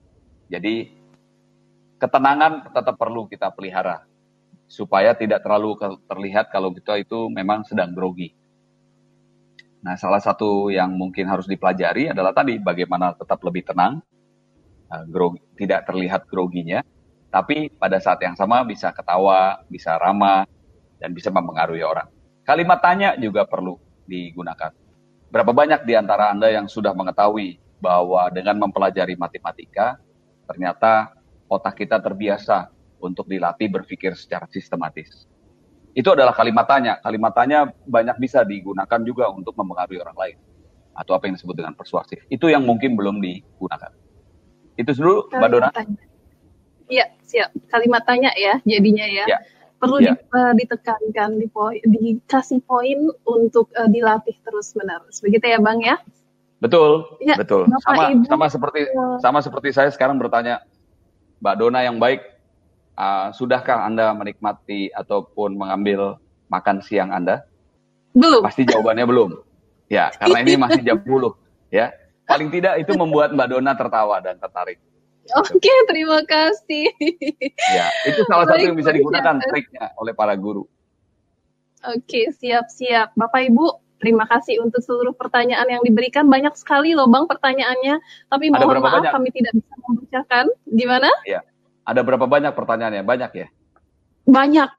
Jadi ketenangan tetap perlu kita pelihara supaya tidak terlalu terlihat kalau kita itu memang sedang grogi. Nah, salah satu yang mungkin harus dipelajari adalah tadi bagaimana tetap lebih tenang, uh, grogi, tidak terlihat groginya, tapi pada saat yang sama bisa ketawa, bisa ramah, dan bisa mempengaruhi orang. Kalimat tanya juga perlu digunakan. Berapa banyak di antara Anda yang sudah mengetahui bahwa dengan mempelajari matematika, ternyata otak kita terbiasa untuk dilatih berpikir secara sistematis. Itu adalah kalimat tanya. Kalimat tanya banyak bisa digunakan juga untuk mempengaruhi orang lain. Atau apa yang disebut dengan persuasif. Itu yang mungkin belum digunakan. Itu dulu, Mbak Dona. Iya, siap. Kalimat tanya ya jadinya ya. ya perlu yeah. di, uh, ditekankan di poin dikasih poin untuk uh, dilatih terus menerus. Begitu ya bang ya? Betul ya, betul. Bapak sama Ibu, sama seperti uh, sama seperti saya sekarang bertanya mbak Dona yang baik uh, sudahkah anda menikmati ataupun mengambil makan siang anda? Belum. Pasti jawabannya belum. Ya karena ini masih jam 10 ya. Paling tidak itu membuat mbak Dona tertawa dan tertarik Oke, okay, terima kasih. Ya, itu salah satu yang bisa digunakan triknya oleh para guru. Oke, siap-siap. Bapak Ibu, terima kasih untuk seluruh pertanyaan yang diberikan. Banyak sekali loh Bang pertanyaannya, tapi mohon maaf banyak? kami tidak bisa membacakan. Gimana? Iya. Ada berapa banyak pertanyaannya? Banyak ya? Banyak.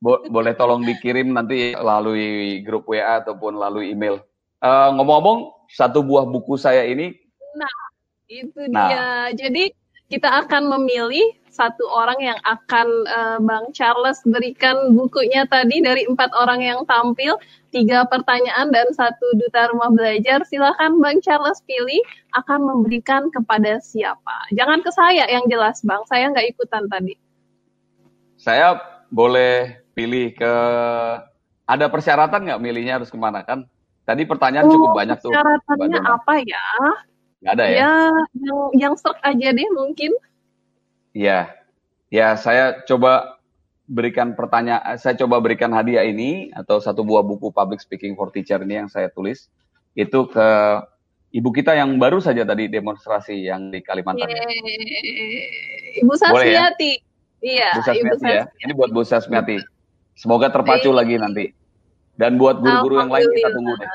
Bo boleh tolong dikirim nanti melalui grup WA ataupun melalui email. Uh, ngomong-ngomong, satu buah buku saya ini Nah, itu nah. dia. Jadi kita akan memilih satu orang yang akan uh, Bang Charles berikan bukunya tadi dari empat orang yang tampil, tiga pertanyaan dan satu duta rumah belajar. Silahkan Bang Charles pilih akan memberikan kepada siapa. Jangan ke saya yang jelas Bang, saya nggak ikutan tadi. Saya boleh pilih ke ada persyaratan nggak milihnya harus ke mana kan? Tadi pertanyaan oh, cukup banyak tuh. Persyaratannya apa ya? Nggak ada ya? Ya, yang yang serk aja deh mungkin. Iya, ya saya coba berikan pertanyaan, saya coba berikan hadiah ini atau satu buah buku Public Speaking for Teacher ini yang saya tulis itu ke ibu kita yang baru saja tadi demonstrasi yang di Kalimantan. Yeay. Ibu Sasmiati. Ya? Iya, Bu Sasmiati ya. Ini buat Bu Sasmiati. Semoga terpacu lagi nanti. Dan buat guru-guru yang lain kita tunggu deh.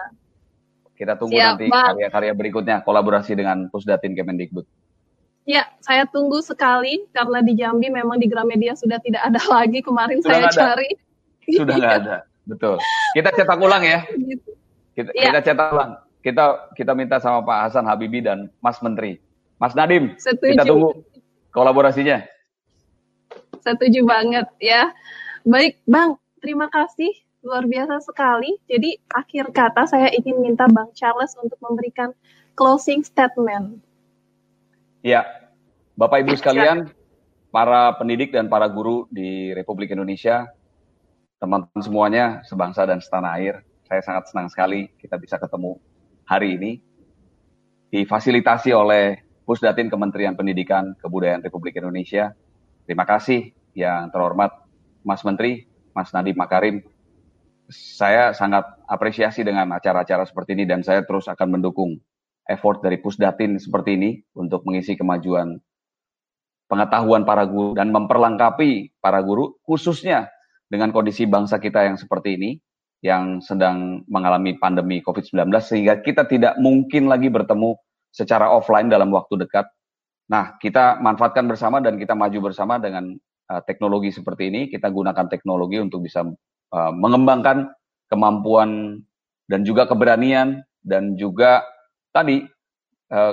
Kita tunggu Siap, nanti karya-karya berikutnya kolaborasi dengan Pusdatin Kemendikbud. Ya, saya tunggu sekali karena di Jambi memang di Gramedia sudah tidak ada lagi. Kemarin sudah saya cari. Sudah nggak ada, betul. Kita cetak ulang ya. Gitu. Kita, ya. kita cetak ulang. Kita kita minta sama Pak Hasan Habibi dan Mas Menteri, Mas Nadim. Setuju. Kita tunggu kolaborasinya. Setuju banget ya. Baik, Bang. Terima kasih luar biasa sekali. Jadi akhir kata saya ingin minta Bang Charles untuk memberikan closing statement. Ya, Bapak Ibu sekalian, para pendidik dan para guru di Republik Indonesia, teman-teman semuanya sebangsa dan setanah air, saya sangat senang sekali kita bisa ketemu hari ini difasilitasi oleh Pusdatin Kementerian Pendidikan Kebudayaan Republik Indonesia. Terima kasih yang terhormat Mas Menteri, Mas Nadiem Makarim, saya sangat apresiasi dengan acara-acara seperti ini dan saya terus akan mendukung effort dari Pusdatin seperti ini untuk mengisi kemajuan pengetahuan para guru dan memperlengkapi para guru khususnya dengan kondisi bangsa kita yang seperti ini yang sedang mengalami pandemi COVID-19 sehingga kita tidak mungkin lagi bertemu secara offline dalam waktu dekat. Nah, kita manfaatkan bersama dan kita maju bersama dengan uh, teknologi seperti ini. Kita gunakan teknologi untuk bisa Uh, mengembangkan kemampuan dan juga keberanian dan juga tadi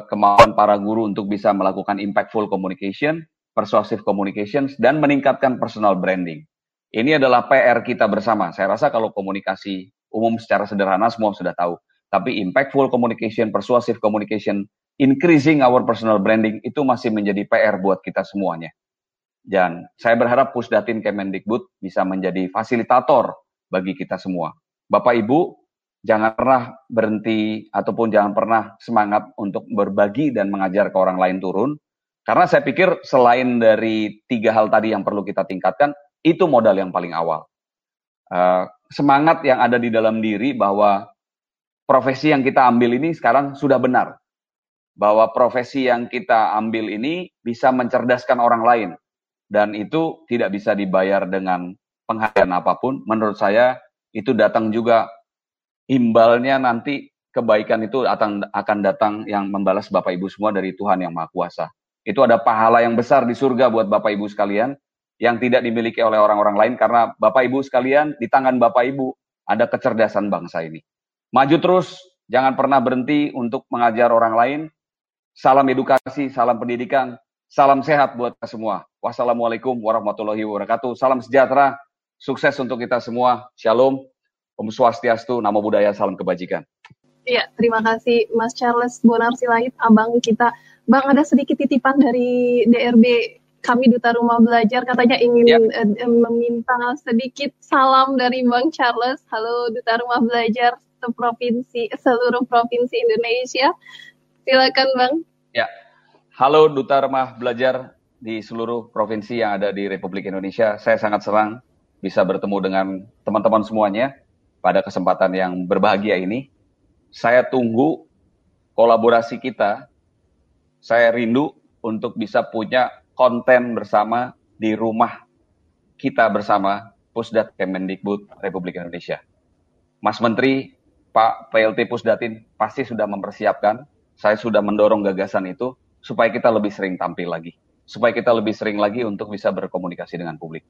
kemampuan para guru untuk bisa melakukan impactful communication, persuasive communication, dan meningkatkan personal branding. Ini adalah PR kita bersama. Saya rasa kalau komunikasi umum secara sederhana semua sudah tahu. Tapi impactful communication, persuasive communication, increasing our personal branding itu masih menjadi PR buat kita semuanya. Dan saya berharap Pusdatin Kemendikbud bisa menjadi fasilitator bagi kita semua. Bapak Ibu, jangan pernah berhenti ataupun jangan pernah semangat untuk berbagi dan mengajar ke orang lain turun. Karena saya pikir selain dari tiga hal tadi yang perlu kita tingkatkan, itu modal yang paling awal. Uh, semangat yang ada di dalam diri bahwa profesi yang kita ambil ini sekarang sudah benar. Bahwa profesi yang kita ambil ini bisa mencerdaskan orang lain, dan itu tidak bisa dibayar dengan penghargaan apa pun. Menurut saya itu datang juga imbalnya nanti kebaikan itu akan datang yang membalas Bapak Ibu semua dari Tuhan yang Maha Kuasa. Itu ada pahala yang besar di surga buat Bapak Ibu sekalian yang tidak dimiliki oleh orang-orang lain karena Bapak Ibu sekalian di tangan Bapak Ibu ada kecerdasan bangsa ini. Maju terus, jangan pernah berhenti untuk mengajar orang lain. Salam edukasi, salam pendidikan, Salam sehat buat kita semua. Wassalamualaikum warahmatullahi wabarakatuh. Salam sejahtera, sukses untuk kita semua. Shalom, Om Swastiastu, Namo Buddhaya, salam kebajikan. Iya, terima kasih Mas Charles Bonar Silait, abang kita. Bang, ada sedikit titipan dari DRB kami Duta Rumah Belajar katanya ingin ya. uh, meminta sedikit salam dari Bang Charles. Halo Duta Rumah Belajar provinsi seluruh provinsi Indonesia. Silakan Bang. Halo Duta Remah Belajar di seluruh provinsi yang ada di Republik Indonesia. Saya sangat senang bisa bertemu dengan teman-teman semuanya pada kesempatan yang berbahagia ini. Saya tunggu kolaborasi kita. Saya rindu untuk bisa punya konten bersama di rumah kita bersama Pusdat Kemendikbud Republik Indonesia. Mas Menteri, Pak PLT Pusdatin pasti sudah mempersiapkan. Saya sudah mendorong gagasan itu supaya kita lebih sering tampil lagi, supaya kita lebih sering lagi untuk bisa berkomunikasi dengan publik.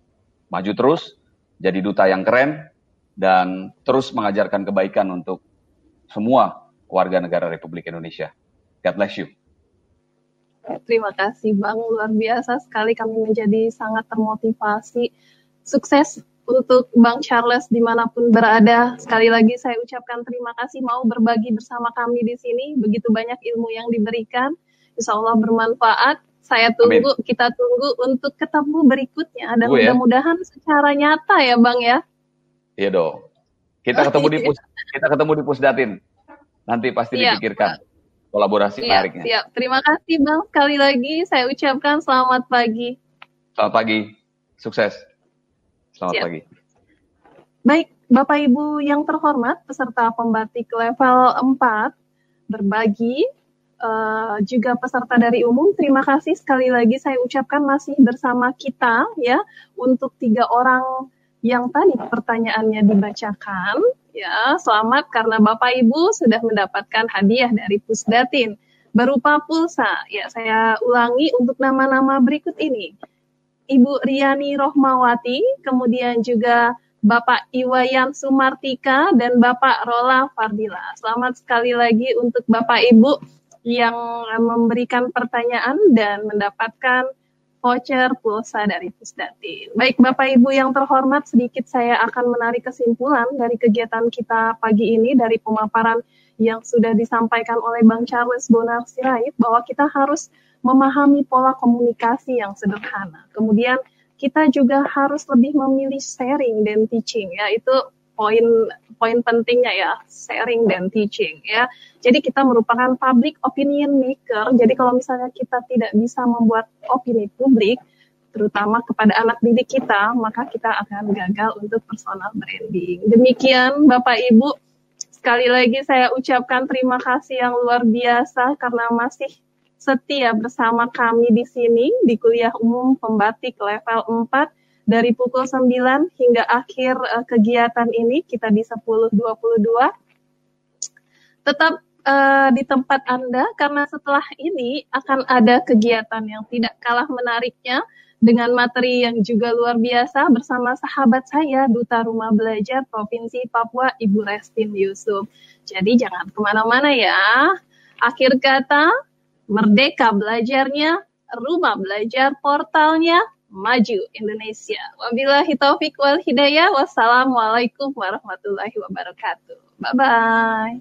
Maju terus, jadi duta yang keren, dan terus mengajarkan kebaikan untuk semua warga negara Republik Indonesia. God bless you. Terima kasih Bang, luar biasa sekali kami menjadi sangat termotivasi. Sukses untuk Bang Charles di mana pun berada. Sekali lagi saya ucapkan terima kasih mau berbagi bersama kami di sini. Begitu banyak ilmu yang diberikan insya Allah bermanfaat. Saya tunggu, Amin. kita tunggu untuk ketemu berikutnya dan ya. mudah-mudahan secara nyata ya Bang ya. Iya dong. Kita ketemu di pus, kita ketemu di Pusdatin. Nanti pasti siap, dipikirkan kolaborasi siap, menariknya. Siap. Terima kasih Bang sekali lagi saya ucapkan selamat pagi. Selamat pagi. Sukses. Selamat siap. pagi. Baik, Bapak Ibu yang terhormat, peserta pembatik level 4 berbagi uh, juga peserta dari umum. Terima kasih sekali lagi saya ucapkan masih bersama kita ya untuk tiga orang yang tadi pertanyaannya dibacakan. Ya, selamat karena Bapak Ibu sudah mendapatkan hadiah dari Pusdatin berupa pulsa. Ya, saya ulangi untuk nama-nama berikut ini. Ibu Riani Rohmawati, kemudian juga Bapak Iwayan Sumartika dan Bapak Rola Fardila. Selamat sekali lagi untuk Bapak Ibu yang memberikan pertanyaan dan mendapatkan voucher pulsa dari Pusdati. Baik Bapak Ibu yang terhormat, sedikit saya akan menarik kesimpulan dari kegiatan kita pagi ini dari pemaparan yang sudah disampaikan oleh Bang Charles Bonar Sirait bahwa kita harus memahami pola komunikasi yang sederhana. Kemudian kita juga harus lebih memilih sharing dan teaching ya itu poin poin pentingnya ya sharing dan teaching ya. Jadi kita merupakan public opinion maker. Jadi kalau misalnya kita tidak bisa membuat opini publik terutama kepada anak didik kita maka kita akan gagal untuk personal branding. Demikian Bapak Ibu. Sekali lagi saya ucapkan terima kasih yang luar biasa karena masih setia bersama kami di sini di kuliah umum pembatik level 4 dari pukul 9 hingga akhir uh, kegiatan ini kita di 10.22. Tetap uh, di tempat Anda karena setelah ini akan ada kegiatan yang tidak kalah menariknya dengan materi yang juga luar biasa bersama sahabat saya, Duta Rumah Belajar Provinsi Papua, Ibu Restin Yusuf. Jadi jangan ke mana-mana ya. Akhir kata, Merdeka belajarnya, rumah belajar portalnya, maju Indonesia. Wabillahi taufik wal hidayah. Wassalamualaikum warahmatullahi wabarakatuh. Bye bye.